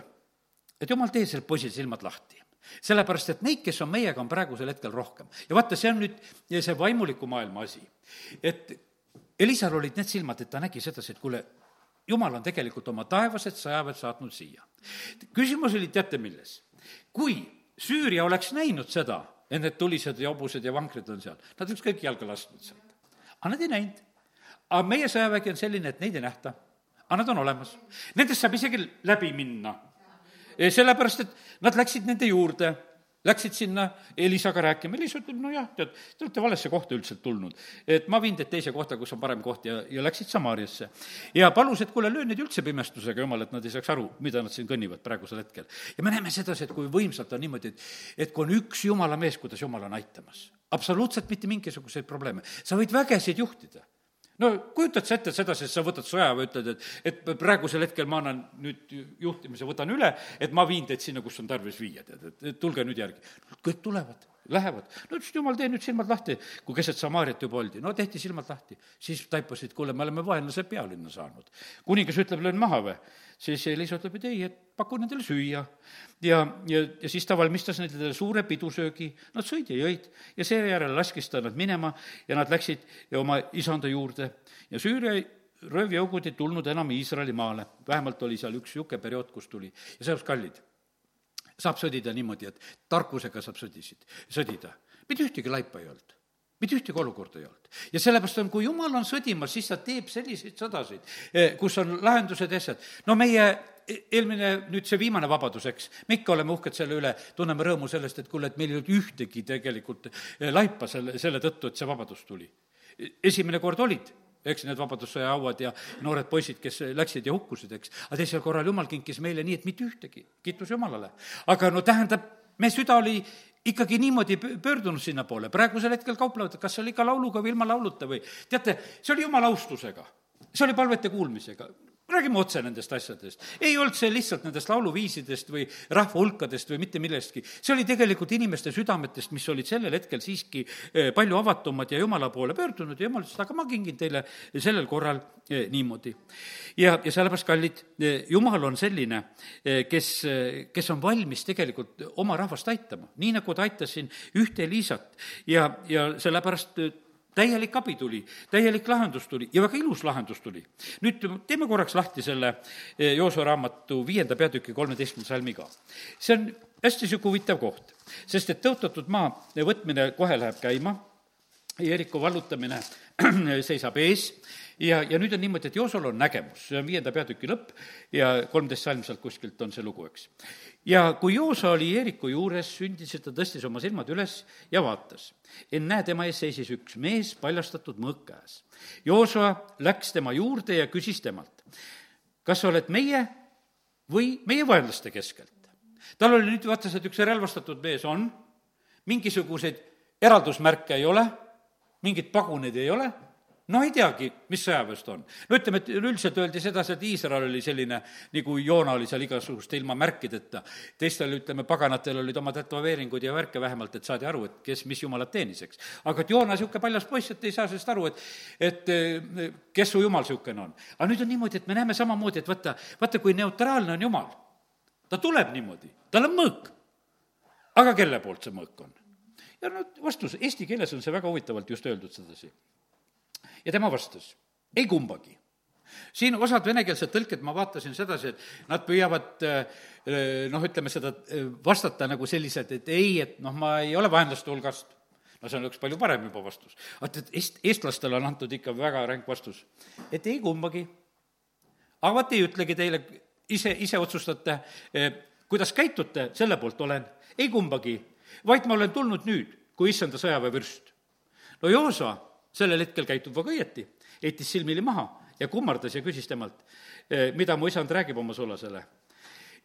et jumal, tee sellel poisil silmad lahti sellepärast, et neid, kes on meiega, on praegusel hetkel rohkem. ja vaata, see on nüüd see vaimuliku maailma asi. et Elisal olid need silmad, et ta nägi sedasi, et kuule, jumal on tegelikult oma taevased sõjaväed saatnud siia. küsimus oli, teate milles? kui Süüria oleks näinud seda, et need tulised ja hobused ja vankrid on seal, nad oleks kõik jalga lasknud sealt. aga nad ei näinud. aga meie sõjavägi on selline, et neid ei nähta. aga nad on olemas. Nendest saab isegi läbi minna sellepärast, et nad läksid nende juurde, läksid sinna Elisaga rääkima, Elisa ütleb, nojah, tead, te olete valesse kohta üldiselt tulnud. et ma viin teid teise kohta, kus on parem koht ja, ja läksid Samaariasse. ja palus, et kuule, löö neid üldse pimestusega, jumal, et nad ei saaks aru, mida nad siin kõnnivad praegusel hetkel. ja me näeme sedasi, et kui võimsalt on niimoodi, et, et kui on üks jumala mees, kuidas jumal on aitamas. absoluutselt mitte mingisuguseid probleeme. sa võid vägesid juhtida no kujutad sa ette sedasi, et sa võtad sõjaväe, ütled, et, et praegusel hetkel ma annan nüüd juhtimise, võtan üle, et ma viin teid sinna, kus on tarvis viia, tead, et, tulge nüüd järgi. kõik tulevad Lähevad. no ütles, jumal, tee nüüd silmad lahti, kui keset Samaariat juba oldi. no tehti silmad lahti. siis taipasid, kuule, me oleme vaenlase pealinna saanud. kuningas ütleb, löön maha või? siis Liisa ütleb, et ei, et paku nendele süüa. ja, ja, ja siis ta valmistas nendele suure pidusöögi, nad sõid ja jõid ja seejärel laskis ta nad minema ja nad läksid oma isanda juurde ja Süüria röövjõugud ei tulnud enam Iisraeli maale, vähemalt oli seal üks niisugune periood, kus tuli ja sellepärast kallid saab sõdida niimoodi, et tarkusega saab sõdisid, sõdida. mitte ühtegi laipa ei olnud mitte ühtegi olukorda ei olnud. ja sellepärast on, kui jumal on sõdimas, siis ta teeb selliseid sõdasid, eh, kus on lahendused ja asjad. no meie e-, eelmine, nüüd see viimane vabadus, eks, me ikka oleme uhked selle üle, tunneme rõõmu sellest, et kuule, et meil ei olnud ühtegi tegelikult eh, laipa selle, selle tõttu, et see vabadus tuli. E-, esimene kord olid eks need Vabadussõja hauad ja noored poisid, kes läksid ja hukkusid, eks. aga teisel korral jumal kinkis meile nii, et mitte ühtegi, kiitus Jumalale. aga no tähendab, me süda oli ikkagi niimoodi pöördunud sinnapoole, praegusel hetkel kauplevad, kas see oli ikka lauluga või ilma lauluta või teate, see oli jumala austusega. see oli palvete kuulmisega räägime otse nendest asjadest. ei olnud see lihtsalt nendest lauluviisidest või rahva hulkadest või mitte millestki. see oli tegelikult inimeste südametest, mis olid sellel hetkel siiski eh, palju avatumad ja Jumala poole pöördunud ja Jumal ütles, aga ma kingin teile sellel korral eh, niimoodi. ja, ja sellepärast, kallid, eh, Jumal on selline, kes, kes on valmis tegelikult oma rahvast aitama, nii nagu ta aitas siin ühte Liisat ja, ja sellepärast täielik abi tuli, täielik lahendus tuli ja väga ilus lahendus tuli. nüüd teeme korraks lahti selle eh, Joosua raamatu viienda peatüki kolmeteistkümnenda salmi ka. see on hästi niisugune huvitav koht, sest et tõotatud maa võtmine kohe läheb käima, Jeriko vallutamine seisab ees ja, ja nüüd on niimoodi, et Joosol on nägemus, see on viienda peatüki lõpp ja kolmteist salm sealt kuskilt on see lugu, eks. ja kui Joosa oli Jeeriku juures, sündis, et ta tõstis oma silmad üles ja vaatas. ennäe, tema ees seisis üks mees paljastatud mõõk käes. Joosa läks tema juurde ja küsis temalt, kas sa oled meie või meie vaenlaste keskelt? tal oli nüüd, vaata, see, et üks relvastatud mees on, mingisuguseid eraldusmärke ei ole, mingeid paguneid ei ole no ei teagi, mis sõjaväest on. no ütleme, et üleüldiselt öeldi sedasi, et Iisrael oli selline, nagu Joona oli seal igasuguste ilma märkideta. teistel, ütleme, paganatel olid oma tätoveeringud ja värke vähemalt, et saadi aru, et kes mis jumalat teenis, eks. aga et Joona niisugune paljas poiss, et ei saa sellest aru, et, et kes su jumal niisugune on. aga nüüd on niimoodi, et me näeme samamoodi, et vaata, vaata, kui neutraalne on jumal. ta tuleb niimoodi, tal on mõõk. aga kelle poolt see mõõk on? ja no vastus, eesti keeles on see väga huvitavalt just öeldud sedasi ja tema vastas, ei kumbagi siin osad venekeelsed tõlked, ma vaatasin sedasi, et nad püüavad eh, noh, ütleme seda, eh, vastata nagu sellised, et ei, et noh, ma ei ole vaenlaste hulgast. no see on üks palju parem juba vastus. vaata, et eest-, eestlastele on antud ikka väga ränk vastus, et ei kumbagi. aga vaat ei ütlegi teile, ise, ise otsustate, kuidas käitute, selle poolt olen, ei kumbagi, vaid ma olen tulnud nüüd kui issanda sõjaväevürst. no Joosa sellel hetkel käitub väga õieti, heitis silmili maha ja kummardas ja küsis temalt, eh, mida mu isand räägib oma sulasele.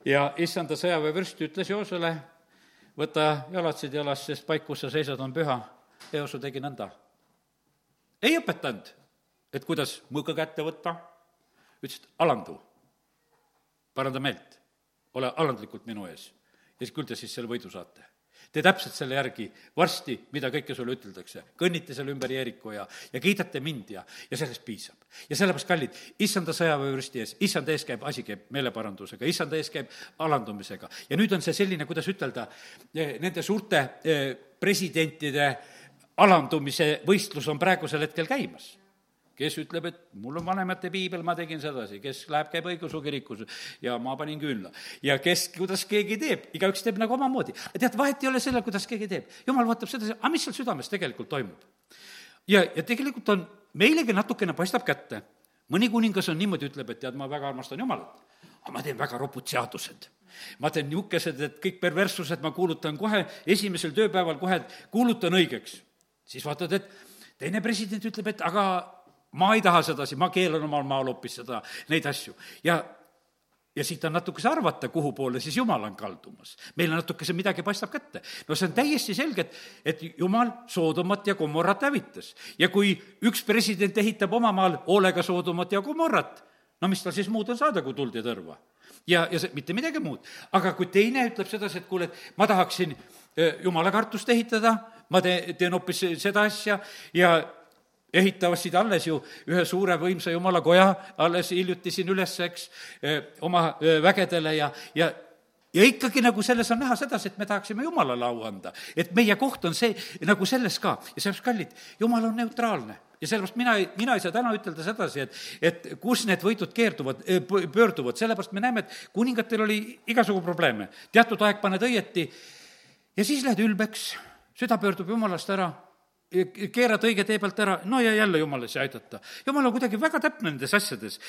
ja issanda sõjaväevürst ütles Joosele, võta jalatsid jalas, sest paik, kus sa seisad, on püha. ja Jooso tegi nõnda. ei õpetanud, et kuidas mõõka kätte võtta, ütles, et alandu, paranda meelt, ole alandlikult minu ees ja siis küll te siis selle võidu saate tee täpselt selle järgi varsti, mida kõike sulle üteldakse. kõnnite seal ümber Jeeriku ja, ja kiidate mind ja, ja sellest piisab. ja sellepärast, kallid, issanda sõjaväevürsti ees, issanda ees käib, asi käib meeleparandusega, issanda ees käib alandumisega. ja nüüd on see selline, kuidas ütelda, eh, nende suurte eh, presidentide alandumise võistlus on praegusel hetkel käimas kes ütleb, et mul on vanemate piibel, ma tegin sedasi, kes läheb, käib õigeusu kirikus ja ma panin küünla. ja kes, kuidas keegi teeb, igaüks teeb nagu omamoodi. tead, vahet ei ole sellel, kuidas keegi teeb. jumal vaatab sedasi, aga mis seal südames tegelikult toimub? ja, ja tegelikult on, meilegi natukene paistab kätte. mõni kuningas on niimoodi, ütleb, et tead, ma väga armastan Jumalat, aga ma teen väga ropud seadused ma teen niisugused, et kõik perverssused ma kuulutan kohe esimesel tööpäeval kohe, kuulutan õigeks. siis vaatad, et teine president ütleb, et aga ma ei taha sedasi, ma keelan omal maal hoopis seda, neid asju. ja, ja siit on natukese arvata, kuhu poole siis Jumal on kaldumas. meile natukese midagi paistab kätte. no see on täiesti selge, et, et Jumal Soodomat ja Gomorrat hävitas. ja kui üks president ehitab oma maal hoolega Soodomat ja Gomorrat, no mis tal siis muud on saada, kui tuld ja tõrva? ja, ja see, mitte midagi muud. aga kui teine ütleb sedasi, et kuule, et ma tahaksin jumala kartust ehitada, ma teen, teen hoopis seda asja ja ehitasid alles ju ühe suure võimsa jumala koja. Alles hiljuti siin üles, eks, oma vägedele ja, ja ja ikkagi nagu selles on näha sedasi, et me tahaksime Jumalale au anda. et meie koht on see nagu selles ka. Ja sellepärast, kallid, Jumal on neutraalne. Ja sellepärast mina ei, mina ei saa täna ütelda sedasi, et, et kus need võidud keerduvad, pöörduvad, sellepärast me näeme, et kuningatel oli igasugu probleeme. teatud aeg paned õieti ja siis lähed ülbeks, süda pöördub jumalast ära, keerad õige tee pealt ära, no ja jälle jumal ei saa aidata. jumal on kuidagi väga täpne nendes asjades.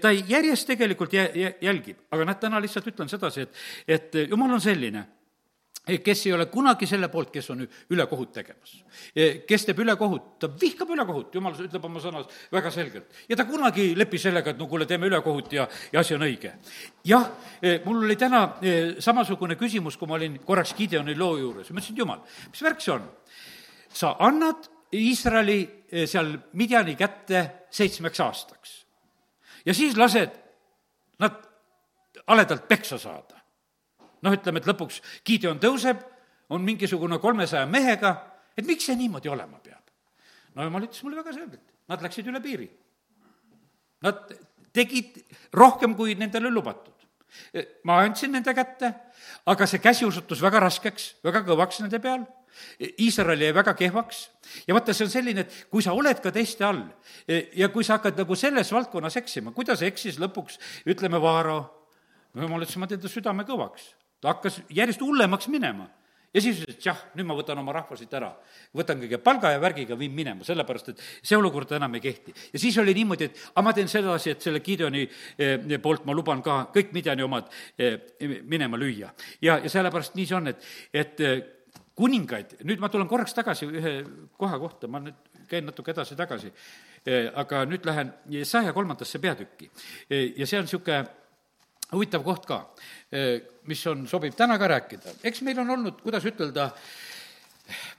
ta järjest tegelikult jä-, jälgib, aga näed, täna lihtsalt ütlen sedasi, et, et jumal on selline kes ei ole kunagi selle poolt, kes on ülekohut tegemas. kes teeb ülekohut, ta vihkab ülekohut, jumal ütleb oma sõnas väga selgelt. ja ta kunagi ei lepi sellega, et no kuule, teeme ülekohut ja, ja asi on õige. jah, mul oli täna samasugune küsimus, kui ma olin korraks Gideoni loo juures, ma ütlesin, jumal, mis värk see on? Sa annad Iisraeli seal Midjani kätte seitsmeks aastaks ja siis lased nad haledalt peksa saada noh, ütleme, et lõpuks Gideon tõuseb, on mingisugune kolmesaja mehega, et miks see niimoodi olema peab? no jumal ütles mulle väga selgelt, nad läksid üle piiri. Nad tegid rohkem, kui nendele lubatud. Ma andsin nende kätte, aga see käsi osutus väga raskeks, väga kõvaks nende peal, Iisrael jäi väga kehvaks. Ja vaata, see on selline, et kui sa oled ka teiste all ja kui sa hakkad nagu selles valdkonnas eksima, kuidas eksis lõpuks, ütleme, Vaaro, jumal ütles, ma teen ta südame kõvaks. Ta hakkas järjest hullemaks minema ja siis ütles, et jah, nüüd ma võtan oma rahva siit ära. võtan kõige palga ja värgiga, viin minema, sellepärast et see olukord enam ei kehti. ja siis oli niimoodi, et aga ma teen sedasi, et selle Gideoni eh, poolt ma luban ka kõik Midjani omad eh, minema lüüa. ja, ja sellepärast nii see on, et, et eh, kuningaid, nüüd ma tulen korraks tagasi ühe koha kohta, ma nüüd käin natuke edasi-tagasi, aga nüüd lähen saja kolmandasse peatükki. ja see on niisugune huvitav koht ka, eh, mis on, sobib täna ka rääkida. eks meil on olnud, kuidas ütelda,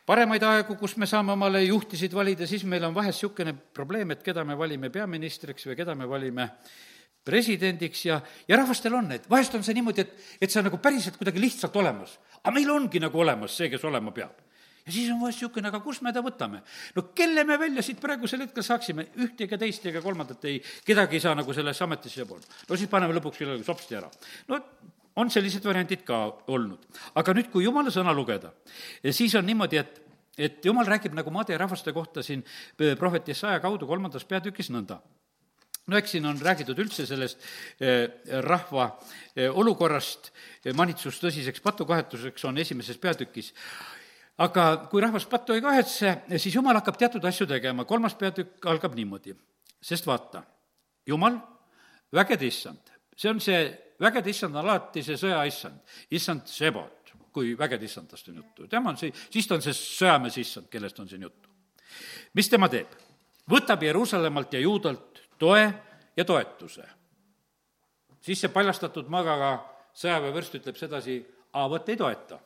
paremaid aegu, kus me saame omale juhtisid valida, siis meil on vahest niisugune probleem, et keda me valime peaministriks või keda me valime presidendiks ja, ja rahvastel on need, vahest on see niimoodi, et, et see on nagu päriselt kuidagi lihtsalt olemas. aga meil ongi nagu olemas see, kes olema peab ja siis on vahest niisugune, aga kust me ta võtame? no kelle me välja siit praegusel hetkel saaksime, ühte ega teist ega kolmandat ei, kedagi ei saa nagu sellesse ametisse panna. no siis paneme lõpuks kellelegi sopsti ära. no on sellised variandid ka olnud. aga nüüd, kui jumala sõna lugeda, siis on niimoodi, et et jumal räägib nagu maade ja rahvaste kohta siin eh, prohvet Jesaja kaudu kolmandas peatükis nõnda no eks siin on räägitud üldse sellest eh, rahva eh, olukorrast, manitsus tõsiseks patukahetuseks on esimeses peatükis, aga kui rahvas pattu ei kahetse, siis jumal hakkab teatud asju tegema, kolmas peatükk algab niimoodi. sest vaata, jumal, vägede issand, see on see, vägede issand on alati see sõja issand, issand Sebot, kui vägede issandast on juttu, tema on see, siis ta on see sõjamees issand, kellest on siin juttu. mis tema teeb? võtab Jeruusalemmalt ja Juudalt toe ja toetuse. siis see paljastatud magaga sõjaväevürst ütleb sedasi, aa, vot ei toeta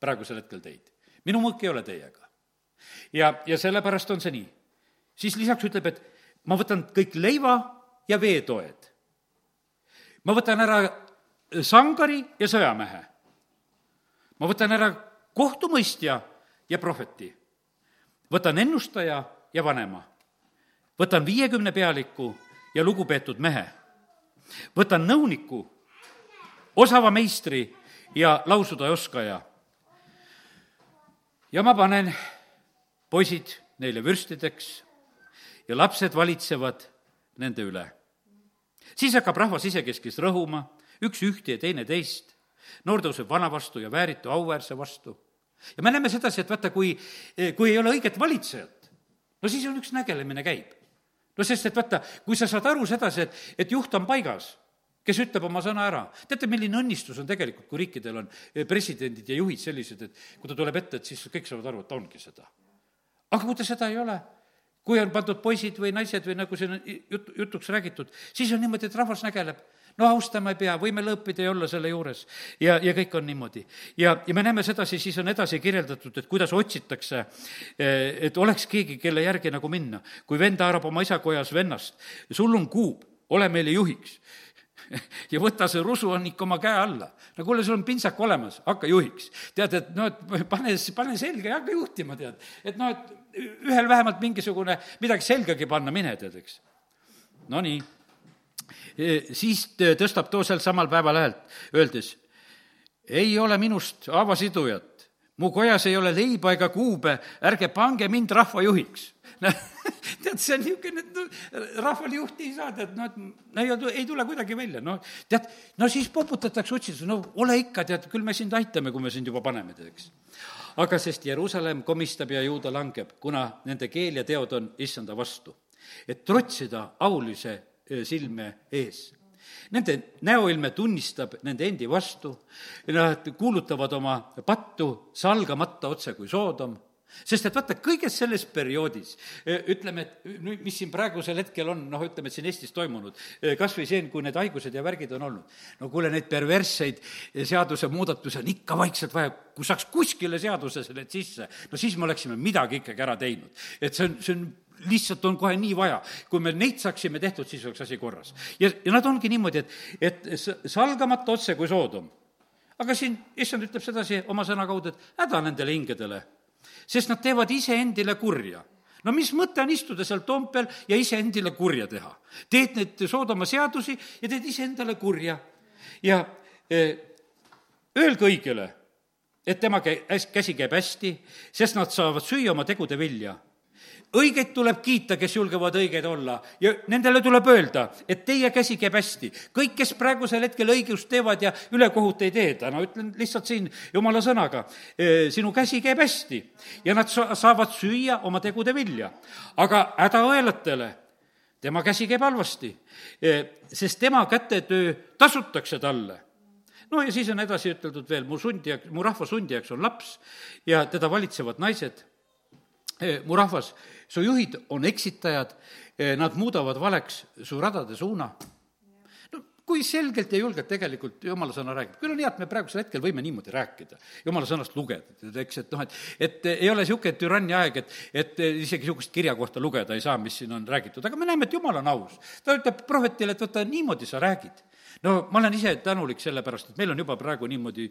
praegusel hetkel teid minu mõõk ei ole teiega. ja, ja sellepärast on see nii. siis lisaks ütleb, et ma võtan kõik leiva ja veetoed. ma võtan ära sangari ja sõjamehe. ma võtan ära kohtumõistja ja prohveti. võtan ennustaja ja vanema. võtan viiekümne pealiku ja lugupeetud mehe. võtan nõuniku, osava meistri ja lausuda oskaja ja ma panen poisid neile vürstideks ja lapsed valitsevad nende üle. siis hakkab rahvas isekeskis rõhuma, üks ühte ja teine teist, noor tõuseb vana vastu ja vääritu auväärse vastu. ja me näeme sedasi, et vaata, kui, kui ei ole õiget valitsejat, no siis on üks nägelemine käib. no sest, et vaata, kui sa saad aru sedasi, et, et juht on paigas kes ütleb oma sõna ära. teate, milline õnnistus on tegelikult, kui riikidel on eh, presidendid ja juhid sellised, et kui ta tuleb ette, et siis kõik saavad aru, et ta ongi seda. aga kui ta seda ei ole, kui on pandud poisid või naised või nagu siin on jut-, jutuks räägitud, siis on niimoodi, et rahvas nägeleb no austama ei pea, võime lõõpida ja olla selle juures. ja, ja kõik on niimoodi. ja, ja me näeme sedasi, siis on edasi kirjeldatud, et kuidas otsitakse, eh, et oleks keegi, kelle järgi nagu minna. kui vend haarab oma isa kojas vennast, sul on kuub, ole meile juhiks ja võta see rusuannik oma käe alla. no kuule, sul on pintsak olemas, hakka juhiks. tead, et noh, et pane, pane selga ja hakka juhtima, tead. et noh, et ühel vähemalt mingisugune, midagi selgagi panna, mine tead, eks. Nonii. siis tõstab too seal samal päeval häält, öeldes, ei ole minust haavasidujat, mu kojas ei ole leiba ega kuube, ärge pange mind rahvajuhiks tead, see on niisugune, et no rahval juhti ei saa, tead, noh, et no ei, ei tule kuidagi välja, noh, tead, no siis poputatakse otsida, no ole ikka, tead, küll me sind aitame, kui me sind juba paneme, tead, eks. aga sest Jeruusalemm komistab ja juuda langeb, kuna nende keel ja teod on issanda vastu. et trotsida aulise eh, silme ees Nende näoilme tunnistab nende endi vastu, nad kuulutavad oma pattu salgamata otse kui Soodom. Sest et vaata, kõiges selles perioodis, e, ütleme, et nüüd, mis siin praegusel hetkel on, noh, ütleme, et siin Eestis toimunud, e, kas või see, kui need haigused ja värgid on olnud, no kuule, neid perversseid seadusemuudatusi on ikka vaikselt vaja, kui saaks kuskile seadusesse need sisse, no siis me oleksime midagi ikkagi ära teinud. et see on, see on lihtsalt on kohe nii vaja. kui me neid saaksime tehtud, siis oleks asi korras. ja, ja nad ongi niimoodi, et, et salgamata otse kui Soodom. aga siin issand ütleb sedasi oma sõna kaudu, et häda nendele hingedele sest nad teevad iseendile kurja no mis mõte on istuda seal Toompeal ja iseendile kurja teha? teed neid Soodoma seadusi ja teed iseendale kurja. ja eh, öelge õigele, et tema käsi käib hästi, sest nad saavad süüa oma tegude vilja õigeid tuleb kiita, kes julgevad õiged olla ja nendele tuleb öelda, et teie käsi käib hästi. kõik, kes praegusel hetkel õigust teevad ja ülekohut ei tee, täna ütlen lihtsalt siin jumala sõnaga, sinu käsi käib hästi ja nad sa-, saavad süüa oma tegude vilja. aga hädaõelatele tema käsi käib halvasti, sest tema kätetöö tasutakse talle no ja siis on edasi üteldud veel, mu sundija, mu rahva sundijaks on laps ja teda valitsevad naised. Mu rahvas su juhid on eksitajad, eh, nad muudavad valeks su radade suuna. no kui selgelt ja julgelt tegelikult jumala sõna räägib, küll on hea, et me praegusel hetkel võime niimoodi rääkida, jumala sõnast lugeda, eks, et noh, et et ei ole niisugune türannia aeg, et, et isegi niisugust kirja kohta lugeda ei saa, mis siin on räägitud, aga me näeme, et jumal on aus. ta ütleb prohvetile, et vaata, niimoodi sa räägid no ma olen ise tänulik selle pärast, et meil on juba praegu niimoodi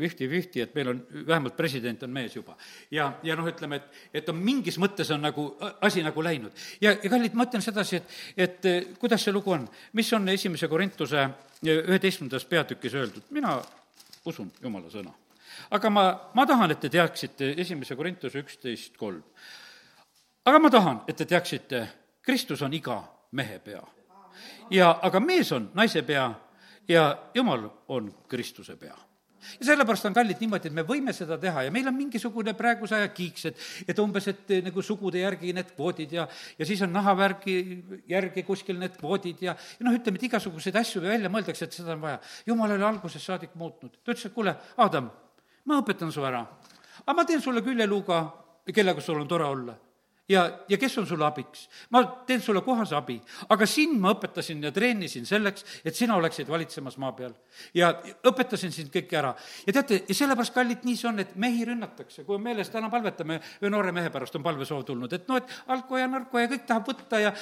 fifty-fifty, et meil on, vähemalt president on mees juba. ja, ja noh, ütleme, et, et on mingis mõttes on nagu asi nagu läinud. ja, ja kallid, ma ütlen sedasi, et, et eh, kuidas see lugu on, mis on esimese Korintuse eh, üheteistkümnendas peatükis öeldud, mina usun Jumala sõna. aga ma, ma tahan, et te teaksite esimese Korintuse üksteist kolm. aga ma tahan, et te teaksite, Kristus on iga mehe pea ja, aga mees on naise pea ja jumal on Kristuse pea. Ja sellepärast on kallid niimoodi, et me võime seda teha ja meil on mingisugune praeguse aja kiiks, et, et umbes, et nagu sugude järgi need kvoodid ja, ja siis on nahavärgi järgi kuskil need kvoodid ja, ja noh, ütleme, et igasuguseid asju välja mõeldakse, et seda on vaja. jumal oli algusest saadik muutnud, ta ütles, et kuule, Adam, ma õpetan su ära, aga ma teen sulle küljeluuga, kellega sul on tore olla ja, ja kes on sulle abiks? ma teen sulle kohase abi, aga sind ma õpetasin ja treenisin selleks, et sina oleksid valitsemas maa peal. ja õpetasin sind kõike ära. ja teate, ja sellepärast, kallid, nii see on, et mehi rünnatakse, kui on meeles, täna palvetame, ühe noore mehe pärast on palvesoov tulnud, et noh, et alko ja narko ja kõik tahab võtta ja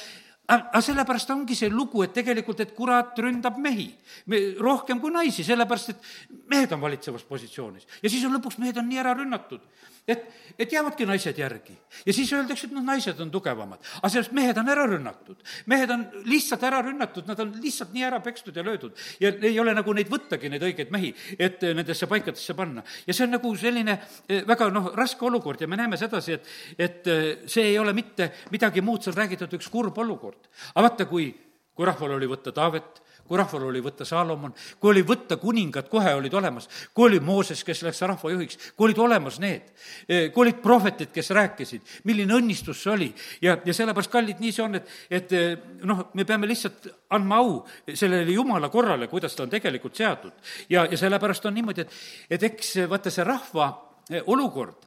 aga sellepärast ongi see lugu, et tegelikult, et kurat ründab mehi me, rohkem kui naisi, sellepärast et mehed on valitsevas positsioonis. ja siis on lõpuks mehed on nii ära rünnatud, et, et jäävadki naised järgi. ja siis öeldakse, et noh, naised on tugevamad. aga sellest mehed on ära rünnatud. mehed on lihtsalt ära rünnatud, nad on lihtsalt nii ära pekstud ja löödud. ja ei ole nagu neid võttagi, neid õigeid mehi, et nendesse paikadesse panna. ja see on nagu selline eh, väga noh, raske olukord ja me näeme sedasi, et, et eh, see ei ole mitte midagi muud, on räägitud üks kurb olukord olukord. aga vaata, kui, kui rahval oli võtta Taavet, kui rahval oli võtta Saalomon, kui oli võtta kuningad, kohe olid olemas, kui oli Mooses, kes läks rahvajuhiks, kui olid olemas need, eh, kui olid prohvetid, kes rääkisid, milline õnnistus see oli ja, ja sellepärast, kallid, nii see on, et, et eh, noh, me peame lihtsalt andma au sellele jumala korrale, kuidas ta on tegelikult seatud. ja, ja sellepärast on niimoodi, et, et eks vaata, see rahva eh, olukord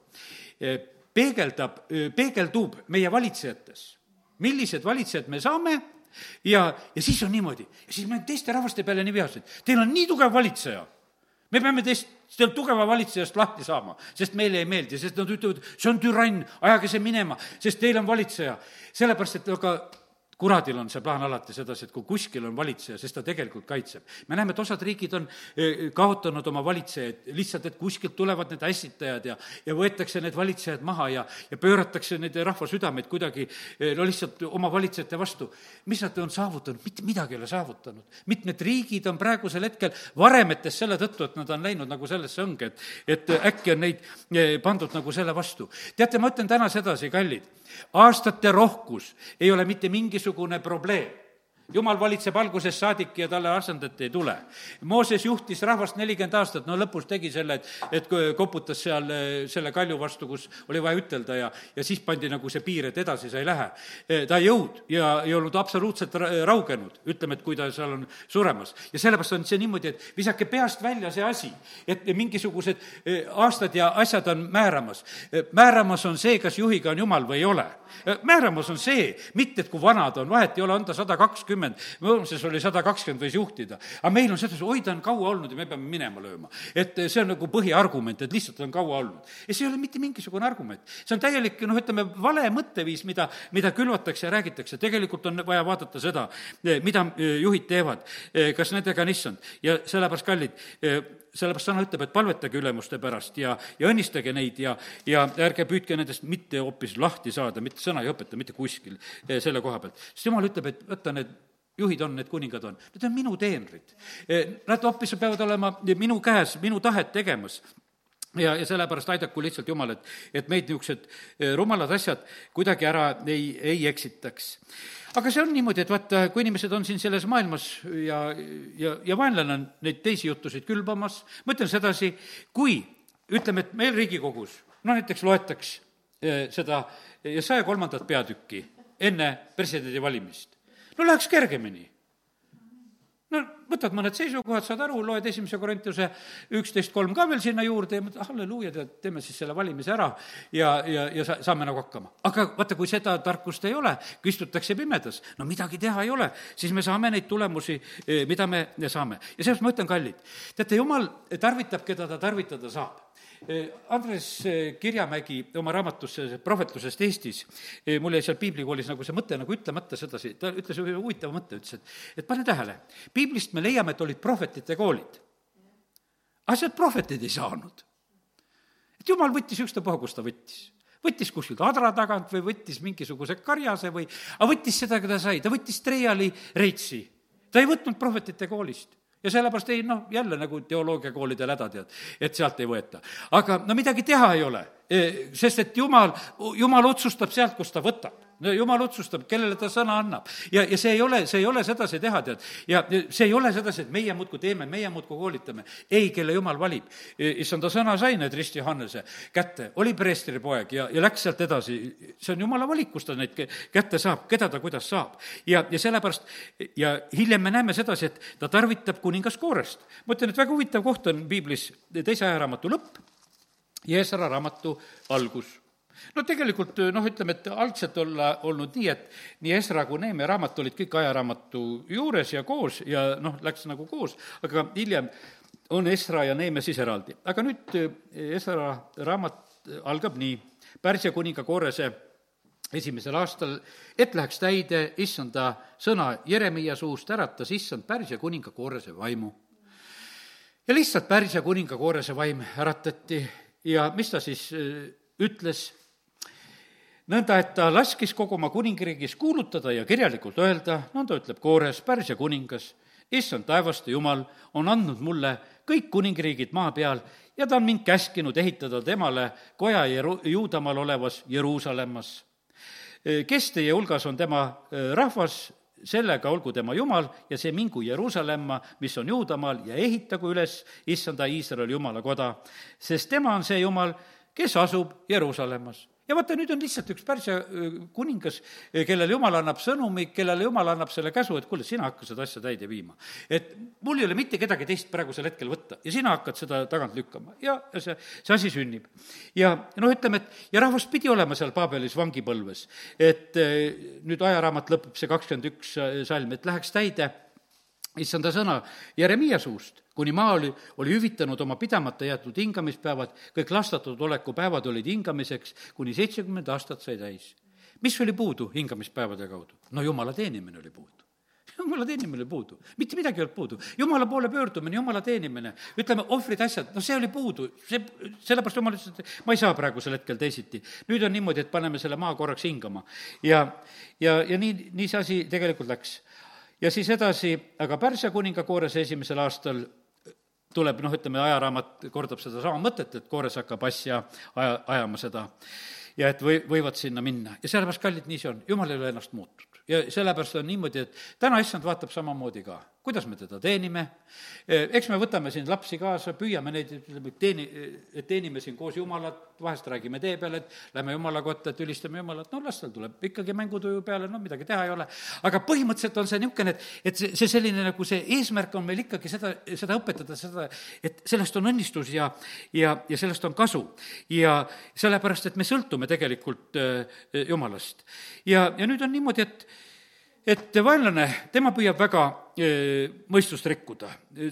peegeldab, peegeldub meie valitsejates millised valitsejad me saame ja, ja siis on niimoodi. ja siis me oleme teiste rahvaste peale nii vihased. Teil on nii tugev valitseja. me peame teist, teilt tugeva valitsejast lahti saama, sest meile ei meeldi, sest nad ütlevad, see on türann, ajage see minema, sest teil on valitseja. sellepärast, et aga kuradil on see plaan alati sedasi, et kui kuskil on valitseja, siis ta tegelikult kaitseb. me näeme, et osad riigid on eh, kaotanud oma valitsejaid lihtsalt, et kuskilt tulevad need ässitajad ja, ja võetakse need valitsejad maha ja, ja pööratakse nende rahva südameid kuidagi eh, no lihtsalt oma valitsejate vastu. mis nad on saavutanud? mitte midagi ei ole saavutanud. mitmed riigid on praegusel hetkel varemetes selle tõttu, et nad on läinud nagu sellesse õnge, et, et äkki on neid eh, pandud nagu selle vastu. teate, ma ütlen täna sedasi, kallid aastate rohkus ei ole mitte mingisugune probleem jumal valitseb algusest saadik ja talle asendat ei tule. Mooses juhtis rahvast nelikümmend aastat, no lõpus tegi selle, et, et koputas seal eh, selle kalju vastu, kus oli vaja ütelda ja, ja siis pandi nagu see piir, et edasi sa ei lähe. Eh, ta ei jõud ja ei olnud absoluutselt raugenud, ütleme, et kui ta seal on suremas. ja sellepärast on see niimoodi, et visake peast välja see asi, et mingisugused eh, aastad ja asjad on määramas. määramas on see, kas juhiga on jumal või ei ole. määramas on see, mitte et kui vana ta on, vahet ei ole, on ta sada kakskümmend, kakskümmend, Mõõmses oli sada kakskümmend võis juhtida. aga meil on sedasi, oi, ta on kaua olnud ja me peame minema lööma. et see on nagu põhiargument, et lihtsalt on kaua olnud. ja see ei ole mitte mingisugune argument. see on täielik, noh, ütleme, vale mõtteviis, mida, mida külvatakse ja räägitakse. tegelikult on vaja vaadata seda, mida juhid teevad, kas nendega on issand. ja sellepärast, kallid, sellepärast sõna ütleb, et palvetage ülemuste pärast ja, ja õnnistage neid ja, ja ärge püüdke nendest mitte hoopis lahti saada, mitte sõna ei õpeta mitte kuskil selle koha pealt. sest jumal ütleb, et võta need juhid on, need kuningad on, need on minu teenrid. E, nad hoopis peavad olema minu käes, minu tahet tegemas ja, ja sellepärast aidaku lihtsalt Jumal, et, et meid niisugused e, rumalad asjad kuidagi ära ei, ei eksitaks. aga see on niimoodi, et vaata, kui inimesed on siin selles maailmas ja, ja, ja vaenlane on neid teisi jutusid külvamas, ma ütlen sedasi, kui ütleme, et meil Riigikogus, no näiteks loetaks e, seda saja kolmandat peatükki enne presidendivalimist, no läheks kergemini. no võtad mõned seisukohad, saad aru, loed esimese Korintuse üksteist kolm ka veel sinna juurde ja mõtled, halleluuja, tead, teeme siis selle valimise ära ja, ja, ja sa, saame nagu hakkama. aga vaata, kui seda tarkust ei ole, kui istutakse pimedas, no midagi teha ei ole, siis me saame neid tulemusi, eh, mida me saame. ja seepärast ma ütlen, kallid, teate, jumal tarvitab, keda ta tarvitada saab Andres eh, Kirjamägi oma raamatus prohvetlusest Eestis, eh, mul jäi seal piiblikoolis nagu see mõte nagu ütlemata sedasi, ta ütles ühe huvitava mõtte, ütles, et, et pane tähele, piiblist me leiame, et olid prohvetite koolid. aga sealt prohveteid ei saanud. et jumal võttis ükstapuha, kus ta võttis võttis kuskilt adra tagant või võttis mingisuguse karjase või, aga võttis seda, keda sai, ta võttis Treiali Reitsi. ta ei võtnud prohvetite koolist ja sellepärast ei noh, jälle nagu teoloogiakoolidel häda tead, et sealt ei võeta. aga no midagi teha ei ole, sest et jumal, jumal otsustab sealt, kust ta võtab no jumal otsustab, kellele ta sõna annab. ja, ja see ei ole, see ei ole sedasi teha, tead. ja see ei ole sedasi, et meie muudkui teeme, meie muudkui koolitame. ei, kelle jumal valib. issanda sõna sai need Rist Johannese kätte, oli preestri poeg ja, ja läks sealt edasi. see on jumala valik, kus ta neid kätte saab, keda ta kuidas saab. ja, ja sellepärast ja hiljem me näeme sedasi, et ta tarvitab kuningas koorest. ma ütlen, et väga huvitav koht on piiblis teise ajaraamatu lõpp ja Esra raamatu algus no tegelikult noh, ütleme, et algselt olla olnud nii, et nii Esra kui Neeme raamat olid kõik ajaraamatu juures ja koos ja noh, läks nagu koos, aga hiljem on Esra ja Neeme siis eraldi. aga nüüd eh, Esra raamat algab nii, Pärsia kuninga Koorese esimesel aastal, et läheks täide issanda sõna Jeremiia suust, äratas issand Pärsia kuninga Koorese vaimu. ja lihtsalt Pärsia kuninga Koorese vaim äratati ja mis ta siis eh, ütles, nõnda, et ta laskis kogu oma kuningriigis kuulutada ja kirjalikult öelda, nõnda ütleb Koores, Pärsia kuningas, issand taevaste jumal on andnud mulle kõik kuningriigid maa peal ja ta on mind käskinud ehitada temale koja Jeru-, Juudamaal olevas Jeruusalemmas. kes teie hulgas on tema äh, rahvas, sellega olgu tema jumal ja see mingu Jeruusalemma, mis on Juudamaal, ja ehitagu üles issanda Iisraeli jumala koda, sest tema on see jumal, kes asub Jeruusalemmas ja vaata, nüüd on lihtsalt üks Pärsia kuningas, kellele jumal annab sõnumi, kellele jumal annab selle käsu, et kuule, sina hakka seda asja täide viima. et mul ei ole mitte kedagi teist praegusel hetkel võtta ja sina hakkad seda tagant lükkama ja, ja see, see asi sünnib. ja noh, ütleme, et ja rahvas pidi olema seal Paabelis vangipõlves, et nüüd ajaraamat lõpeb, see kakskümmend üks salm, et läheks täide issanda sõna Jeremiia suust, kuni maa oli, oli hüvitanud oma pidamata jäetud hingamispäevad, kõik lastatud oleku päevad olid hingamiseks, kuni seitsekümmend aastat sai täis. mis oli puudu hingamispäevade kaudu? no jumala teenimine oli puudu jumala teenimine oli puudu, mitte midagi ei olnud puudu. jumala poole pöördumine, jumala teenimine, ütleme, ohvrid, asjad, no see oli puudu, see, sellepärast jumal ütles, et ma ei saa praegusel hetkel teisiti. nüüd on niimoodi, et paneme selle maa korraks hingama. ja, ja, ja nii, nii see asi tegelikult läks. Ja siis edasi, aga Pärsia kuninga Koorese esimesel aastal tuleb noh, ütleme, ajaraamat kordab sedasama mõtet, et Koores hakkab asja aja, ajama seda ja et või, võivad sinna minna. ja sellepärast, kallid, nii see on, jumal ei ole ennast muutnud. ja sellepärast on niimoodi, et täna issand vaatab samamoodi ka kuidas me teda teenime, eks me võtame siin lapsi kaasa, püüame neid, ütleme, teeni, et teenime siin koos Jumalat, vahest räägime tee peal, et lähme Jumala kotta, et ülistame Jumalat, no las tal tuleb ikkagi mängutuju peale, no midagi teha ei ole. aga põhimõtteliselt on see niisugune, et, et see, see selline nagu see eesmärk on meil ikkagi seda, seda õpetada, seda, et sellest on õnnistus ja, ja, ja sellest on kasu. ja sellepärast, et me sõltume tegelikult äh, Jumalast. ja, ja nüüd on niimoodi, et et vaenlane, tema püüab väga mõistust rikkuda,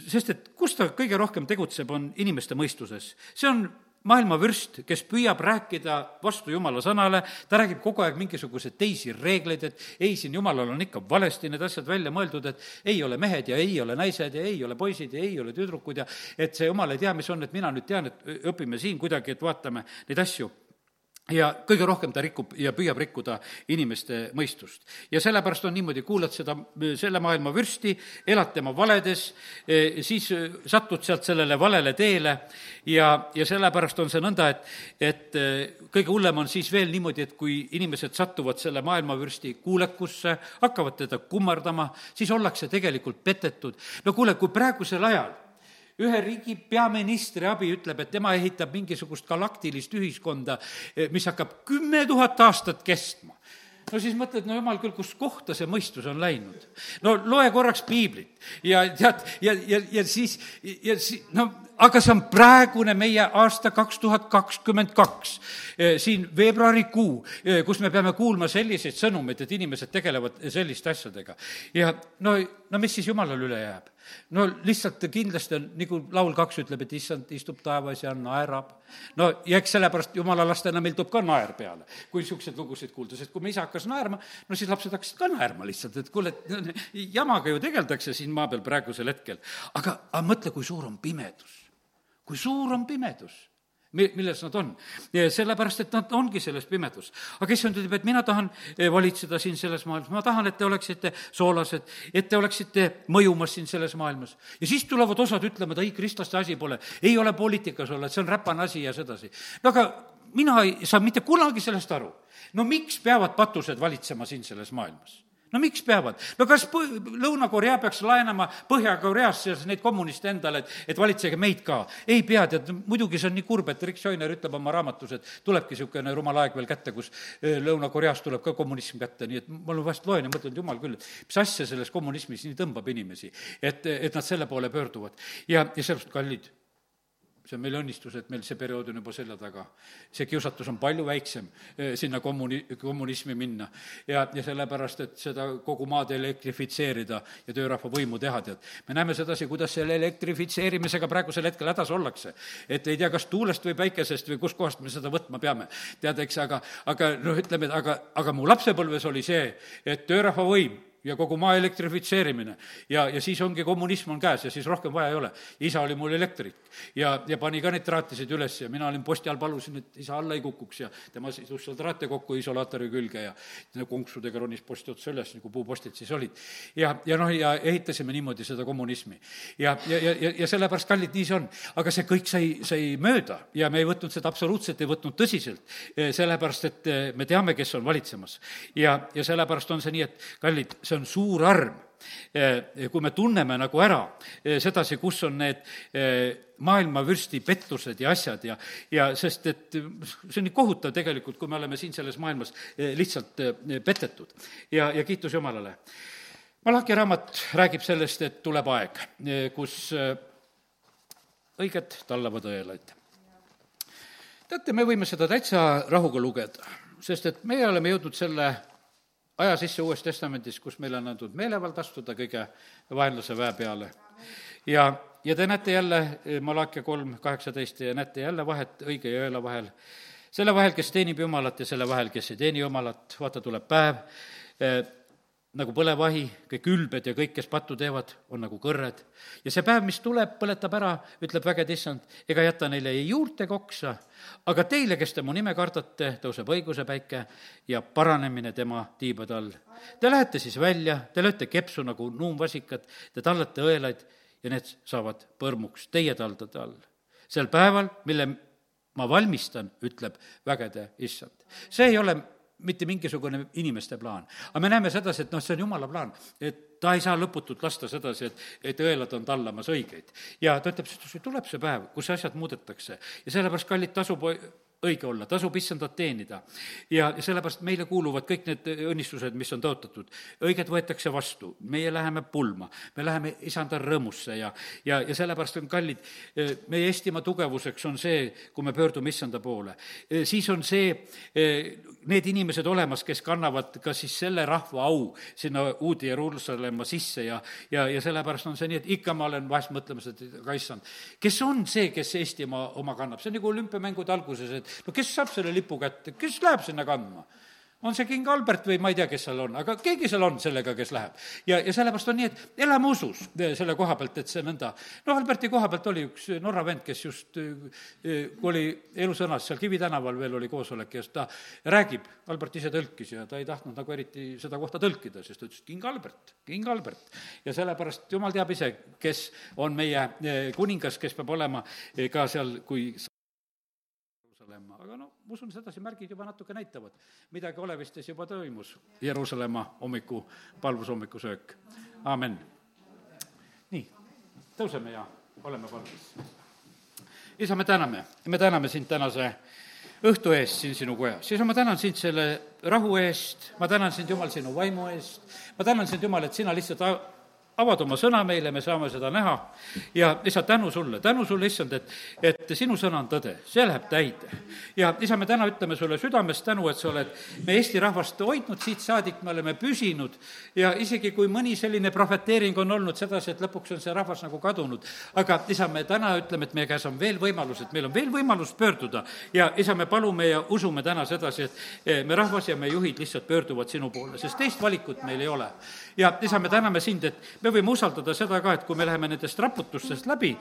sest et kus ta kõige rohkem tegutseb, on inimeste mõistuses. see on maailma vürst, kes püüab rääkida vastu jumala sõnale, ta räägib kogu aeg mingisuguseid teisi reegleid, et ei, siin jumalal on ikka valesti need asjad välja mõeldud, et ei ole mehed ja ei ole naised ja ei ole poisid ja ei ole tüdrukud ja et see jumal ei tea, mis on, et mina nüüd tean, et õpime siin kuidagi, et vaatame neid asju ja kõige rohkem ta rikub ja püüab rikkuda inimeste mõistust. ja sellepärast on niimoodi, kuulad seda, selle maailma vürsti, elad tema valedes, e, siis satud sealt sellele valele teele ja, ja sellepärast on see nõnda, et, et kõige hullem on siis veel niimoodi, et kui inimesed satuvad selle maailmavürsti kuulekusse, hakkavad teda kummardama, siis ollakse tegelikult petetud. no kuule, kui praegusel ajal ühe riigi peaministri abi ütleb, et tema ehitab mingisugust galaktilist ühiskonda, eh, mis hakkab kümme tuhat aastat kestma no siis mõtled, no jumal küll, kus kohta see mõistus on läinud. no loe korraks piiblit ja tead, ja, ja, ja siis, ja siis, no aga see on praegune meie aasta kaks tuhat kakskümmend kaks, eh, siin veebruarikuu, eh, kus me peame kuulma selliseid sõnumeid, et inimesed tegelevad selliste asjadega. ja no, no mis siis jumalale üle jääb? No lihtsalt kindlasti on, nagu laul kaks ütleb, et issand istub taevas ja naerab. no ja eks sellepärast jumala lastena meil tuleb ka naer peale, kui niisuguseid lugusid kuulda, sest kui me isa hakkas naerma, no siis lapsed hakkasid ka naerma lihtsalt, et kuule, et jamaga ju tegeldakse siin maa peal praegusel hetkel. aga, aga mõtle, kui suur on pimedus. kui suur on pimedus mi-, milles nad on. sellepärast, et nad ongi selles pimedus. aga issand ütleb, et mina tahan eh, valitseda siin selles maailmas, ma tahan, et te oleksite soolased, et te oleksite mõjumas siin selles maailmas. ja siis tulevad osad ütlema, et ei, kristlaste asi pole, ei ole poliitikas olla, et see on räpane asi ja sedasi. no aga mina ei saa mitte kunagi sellest aru. no miks peavad patused valitsema siin selles maailmas? No miks peavad? no kas põ-, Lõuna-Korea peaks laenama Põhja-Koreast siis neid kommuniste endale, et, et valitsege meid ka? ei pea, tead, muidugi see on nii kurb, et Rick Joyner ütleb oma raamatus, et tulebki niisugune rumal aeg veel kätte, kus Lõuna-Koreast tuleb ka kommunism kätte, nii et ma vahest loen ja mõtlen, et jumal küll, mis asja selles kommunismis nii tõmbab inimesi, et, et nad selle poole pöörduvad. ja, ja sellepärast, kallid see on meil õnnistus, et meil see periood on juba selja taga. see kiusatus on palju väiksem eh, sinna kommuni-, kommunismi minna. ja, ja sellepärast, et seda kogu maad elektrifitseerida ja töörahva võimu teha, tead. me näeme sedasi, kuidas selle elektrifitseerimisega praegusel hetkel hädas ollakse. et ei tea, kas tuulest või päikesest või kuskohast me seda võtma peame. tead, eks, aga, aga noh, ütleme, aga, aga mu lapsepõlves oli see, et töörahva võim ja kogu maa elektrifitseerimine. ja, ja siis ongi kommunism on käes ja siis rohkem vaja ei ole. isa oli mul elektrik ja, ja pani ka neid traatisid üles ja mina olin posti all, palusin, et isa alla ei kukuks ja tema sidus seal traate kokku isolaatori külge ja konksudega ronis posti otsa üles, nagu puupostid siis olid. ja, ja noh, ja ehitasime niimoodi seda kommunismi. ja, ja, ja, ja, ja sellepärast, kallid, nii see on. aga see kõik sai, sai mööda ja me ei võtnud seda absoluutselt, ei võtnud tõsiselt, sellepärast et me teame, kes on valitsemas. ja, ja sellepärast on see nii, et kallid, see on suur arm. kui me tunneme nagu ära sedasi, kus on need maailmavürsti pettused ja asjad ja, ja sest et see on nii kohutav tegelikult, kui me oleme siin selles maailmas lihtsalt petetud. ja, ja kiitus Jumalale. Malaki raamat räägib sellest, et tuleb aeg, kus õiged tallavad õelaid. teate, me võime seda täitsa rahuga lugeda, sest et meie oleme jõudnud selle aja sisse Uues Testamendis, kus meile on antud meelevald astuda kõige vaenlase väe peale. ja, ja te näete jälle, Malachi kolm kaheksateist, ja näete jälle vahet õige ja õela vahel, selle vahel, kes teenib Jumalat ja selle vahel, kes ei teeni Jumalat, vaata, tuleb päev eh,, nagu põlevahi, kõik ülbed ja kõik, kes pattu teevad, on nagu kõrred. ja see päev, mis tuleb, põletab ära, ütleb vägede issand, ega jäta neile ei juurt ega oksa, aga teile, kes te mu nime kardate, tõuseb õiguse päike ja paranemine tema tiibade all. Te lähete siis välja, te lööte kepsu nagu nuumvasikad, te tallate õelaid ja need saavad põrmuks teie taldade all. sel päeval, mille ma valmistan, ütleb vägede issand. see ei ole mitte mingisugune inimeste plaan. aga me näeme sedasi, et noh, see on jumala plaan, et ta ei saa lõputult lasta sedasi, et, et õelad on tallamas õigeid. ja ta ütleb, tuleb see päev, kus asjad muudetakse ja sellepärast, kallid, tasub õige olla, tasub issandat teenida. ja, sellepärast meile kuuluvad kõik need õnnistused, mis on tõotatud. õiged võetakse vastu, meie läheme pulma, me läheme isanda rõõmusse ja, ja, ja sellepärast on kallid, meie Eestimaa tugevuseks on see, kui me pöördume issanda poole. siis on see, need inimesed olemas, kes kannavad ka siis selle rahva au sinna uude Jeruusalemma sisse ja, ja, ja sellepärast on see nii, et ikka ma olen vahest mõtlemas, et aga issand, kes on see, kes Eestimaa oma kannab, see on nagu olümpiamängude alguses, et no kes saab selle lipu kätte, kes läheb sinna kandma? on see king Albert või ma ei tea, kes seal on, aga keegi seal on sellega, kes läheb. ja, ja sellepärast on nii, et elame usus eh, selle koha pealt, et see nõnda. noh, Alberti koha pealt oli üks Norra vend, kes just, eh, eh, kui oli Elusõnas, seal Kivi tänaval veel oli koosolek ja siis ta räägib, Albert ise tõlkis ja ta ei tahtnud nagu eriti seda kohta tõlkida, sest ta ütles, king Albert, king Albert. ja sellepärast jumal teab ise, kes on meie kuningas, kes peab olema ka seal, kui ma usun, sedasi märgid juba natuke näitavad. midagi olevistes juba toimus, Jeruusalemma hommiku, palvushommikusöök. amen. nii, tõuseme ja oleme palves. isa, me täname, me täname sind tänase õhtu eest siin sinu kojas. isa, ma tänan sind selle rahu eest, ma tänan sind, Jumal, sinu vaimu eest, ma tänan sind, Jumal, et sina lihtsalt avad oma sõna meile, me saame seda näha ja isa, tänu sulle, tänu sulle, issand, et, et sinu sõna on tõde, see läheb täide. ja isa, me täna ütleme sulle südamest tänu, et sa oled me Eesti rahvast hoidnud siit saadik, me oleme püsinud ja isegi kui mõni selline prohveteering on olnud sedasi, et lõpuks on see rahvas nagu kadunud, aga isa, me täna ütleme, et meie käes on veel võimalus, et meil on veel võimalus pöörduda ja isa, me palume ja usume täna sedasi, et me rahvas ja me juhid lihtsalt pöörduvad sinu poole, sest teist valikut meil ei ole. Ja isa, me täname sind, et me võime usaldada seda ka, et kui me läheme nendest raputustest läbi,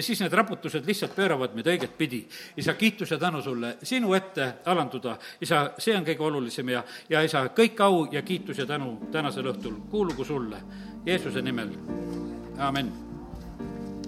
siis need raputused lihtsalt pööravad meid õiget pidi. isa, kiitus ja tänu sulle, sinu ette alanduda, isa, see on kõige olulisem ja, ja isa, kõik au ja kiitus ja tänu tänasel õhtul kuulugu sulle, Jeesuse nimel, amin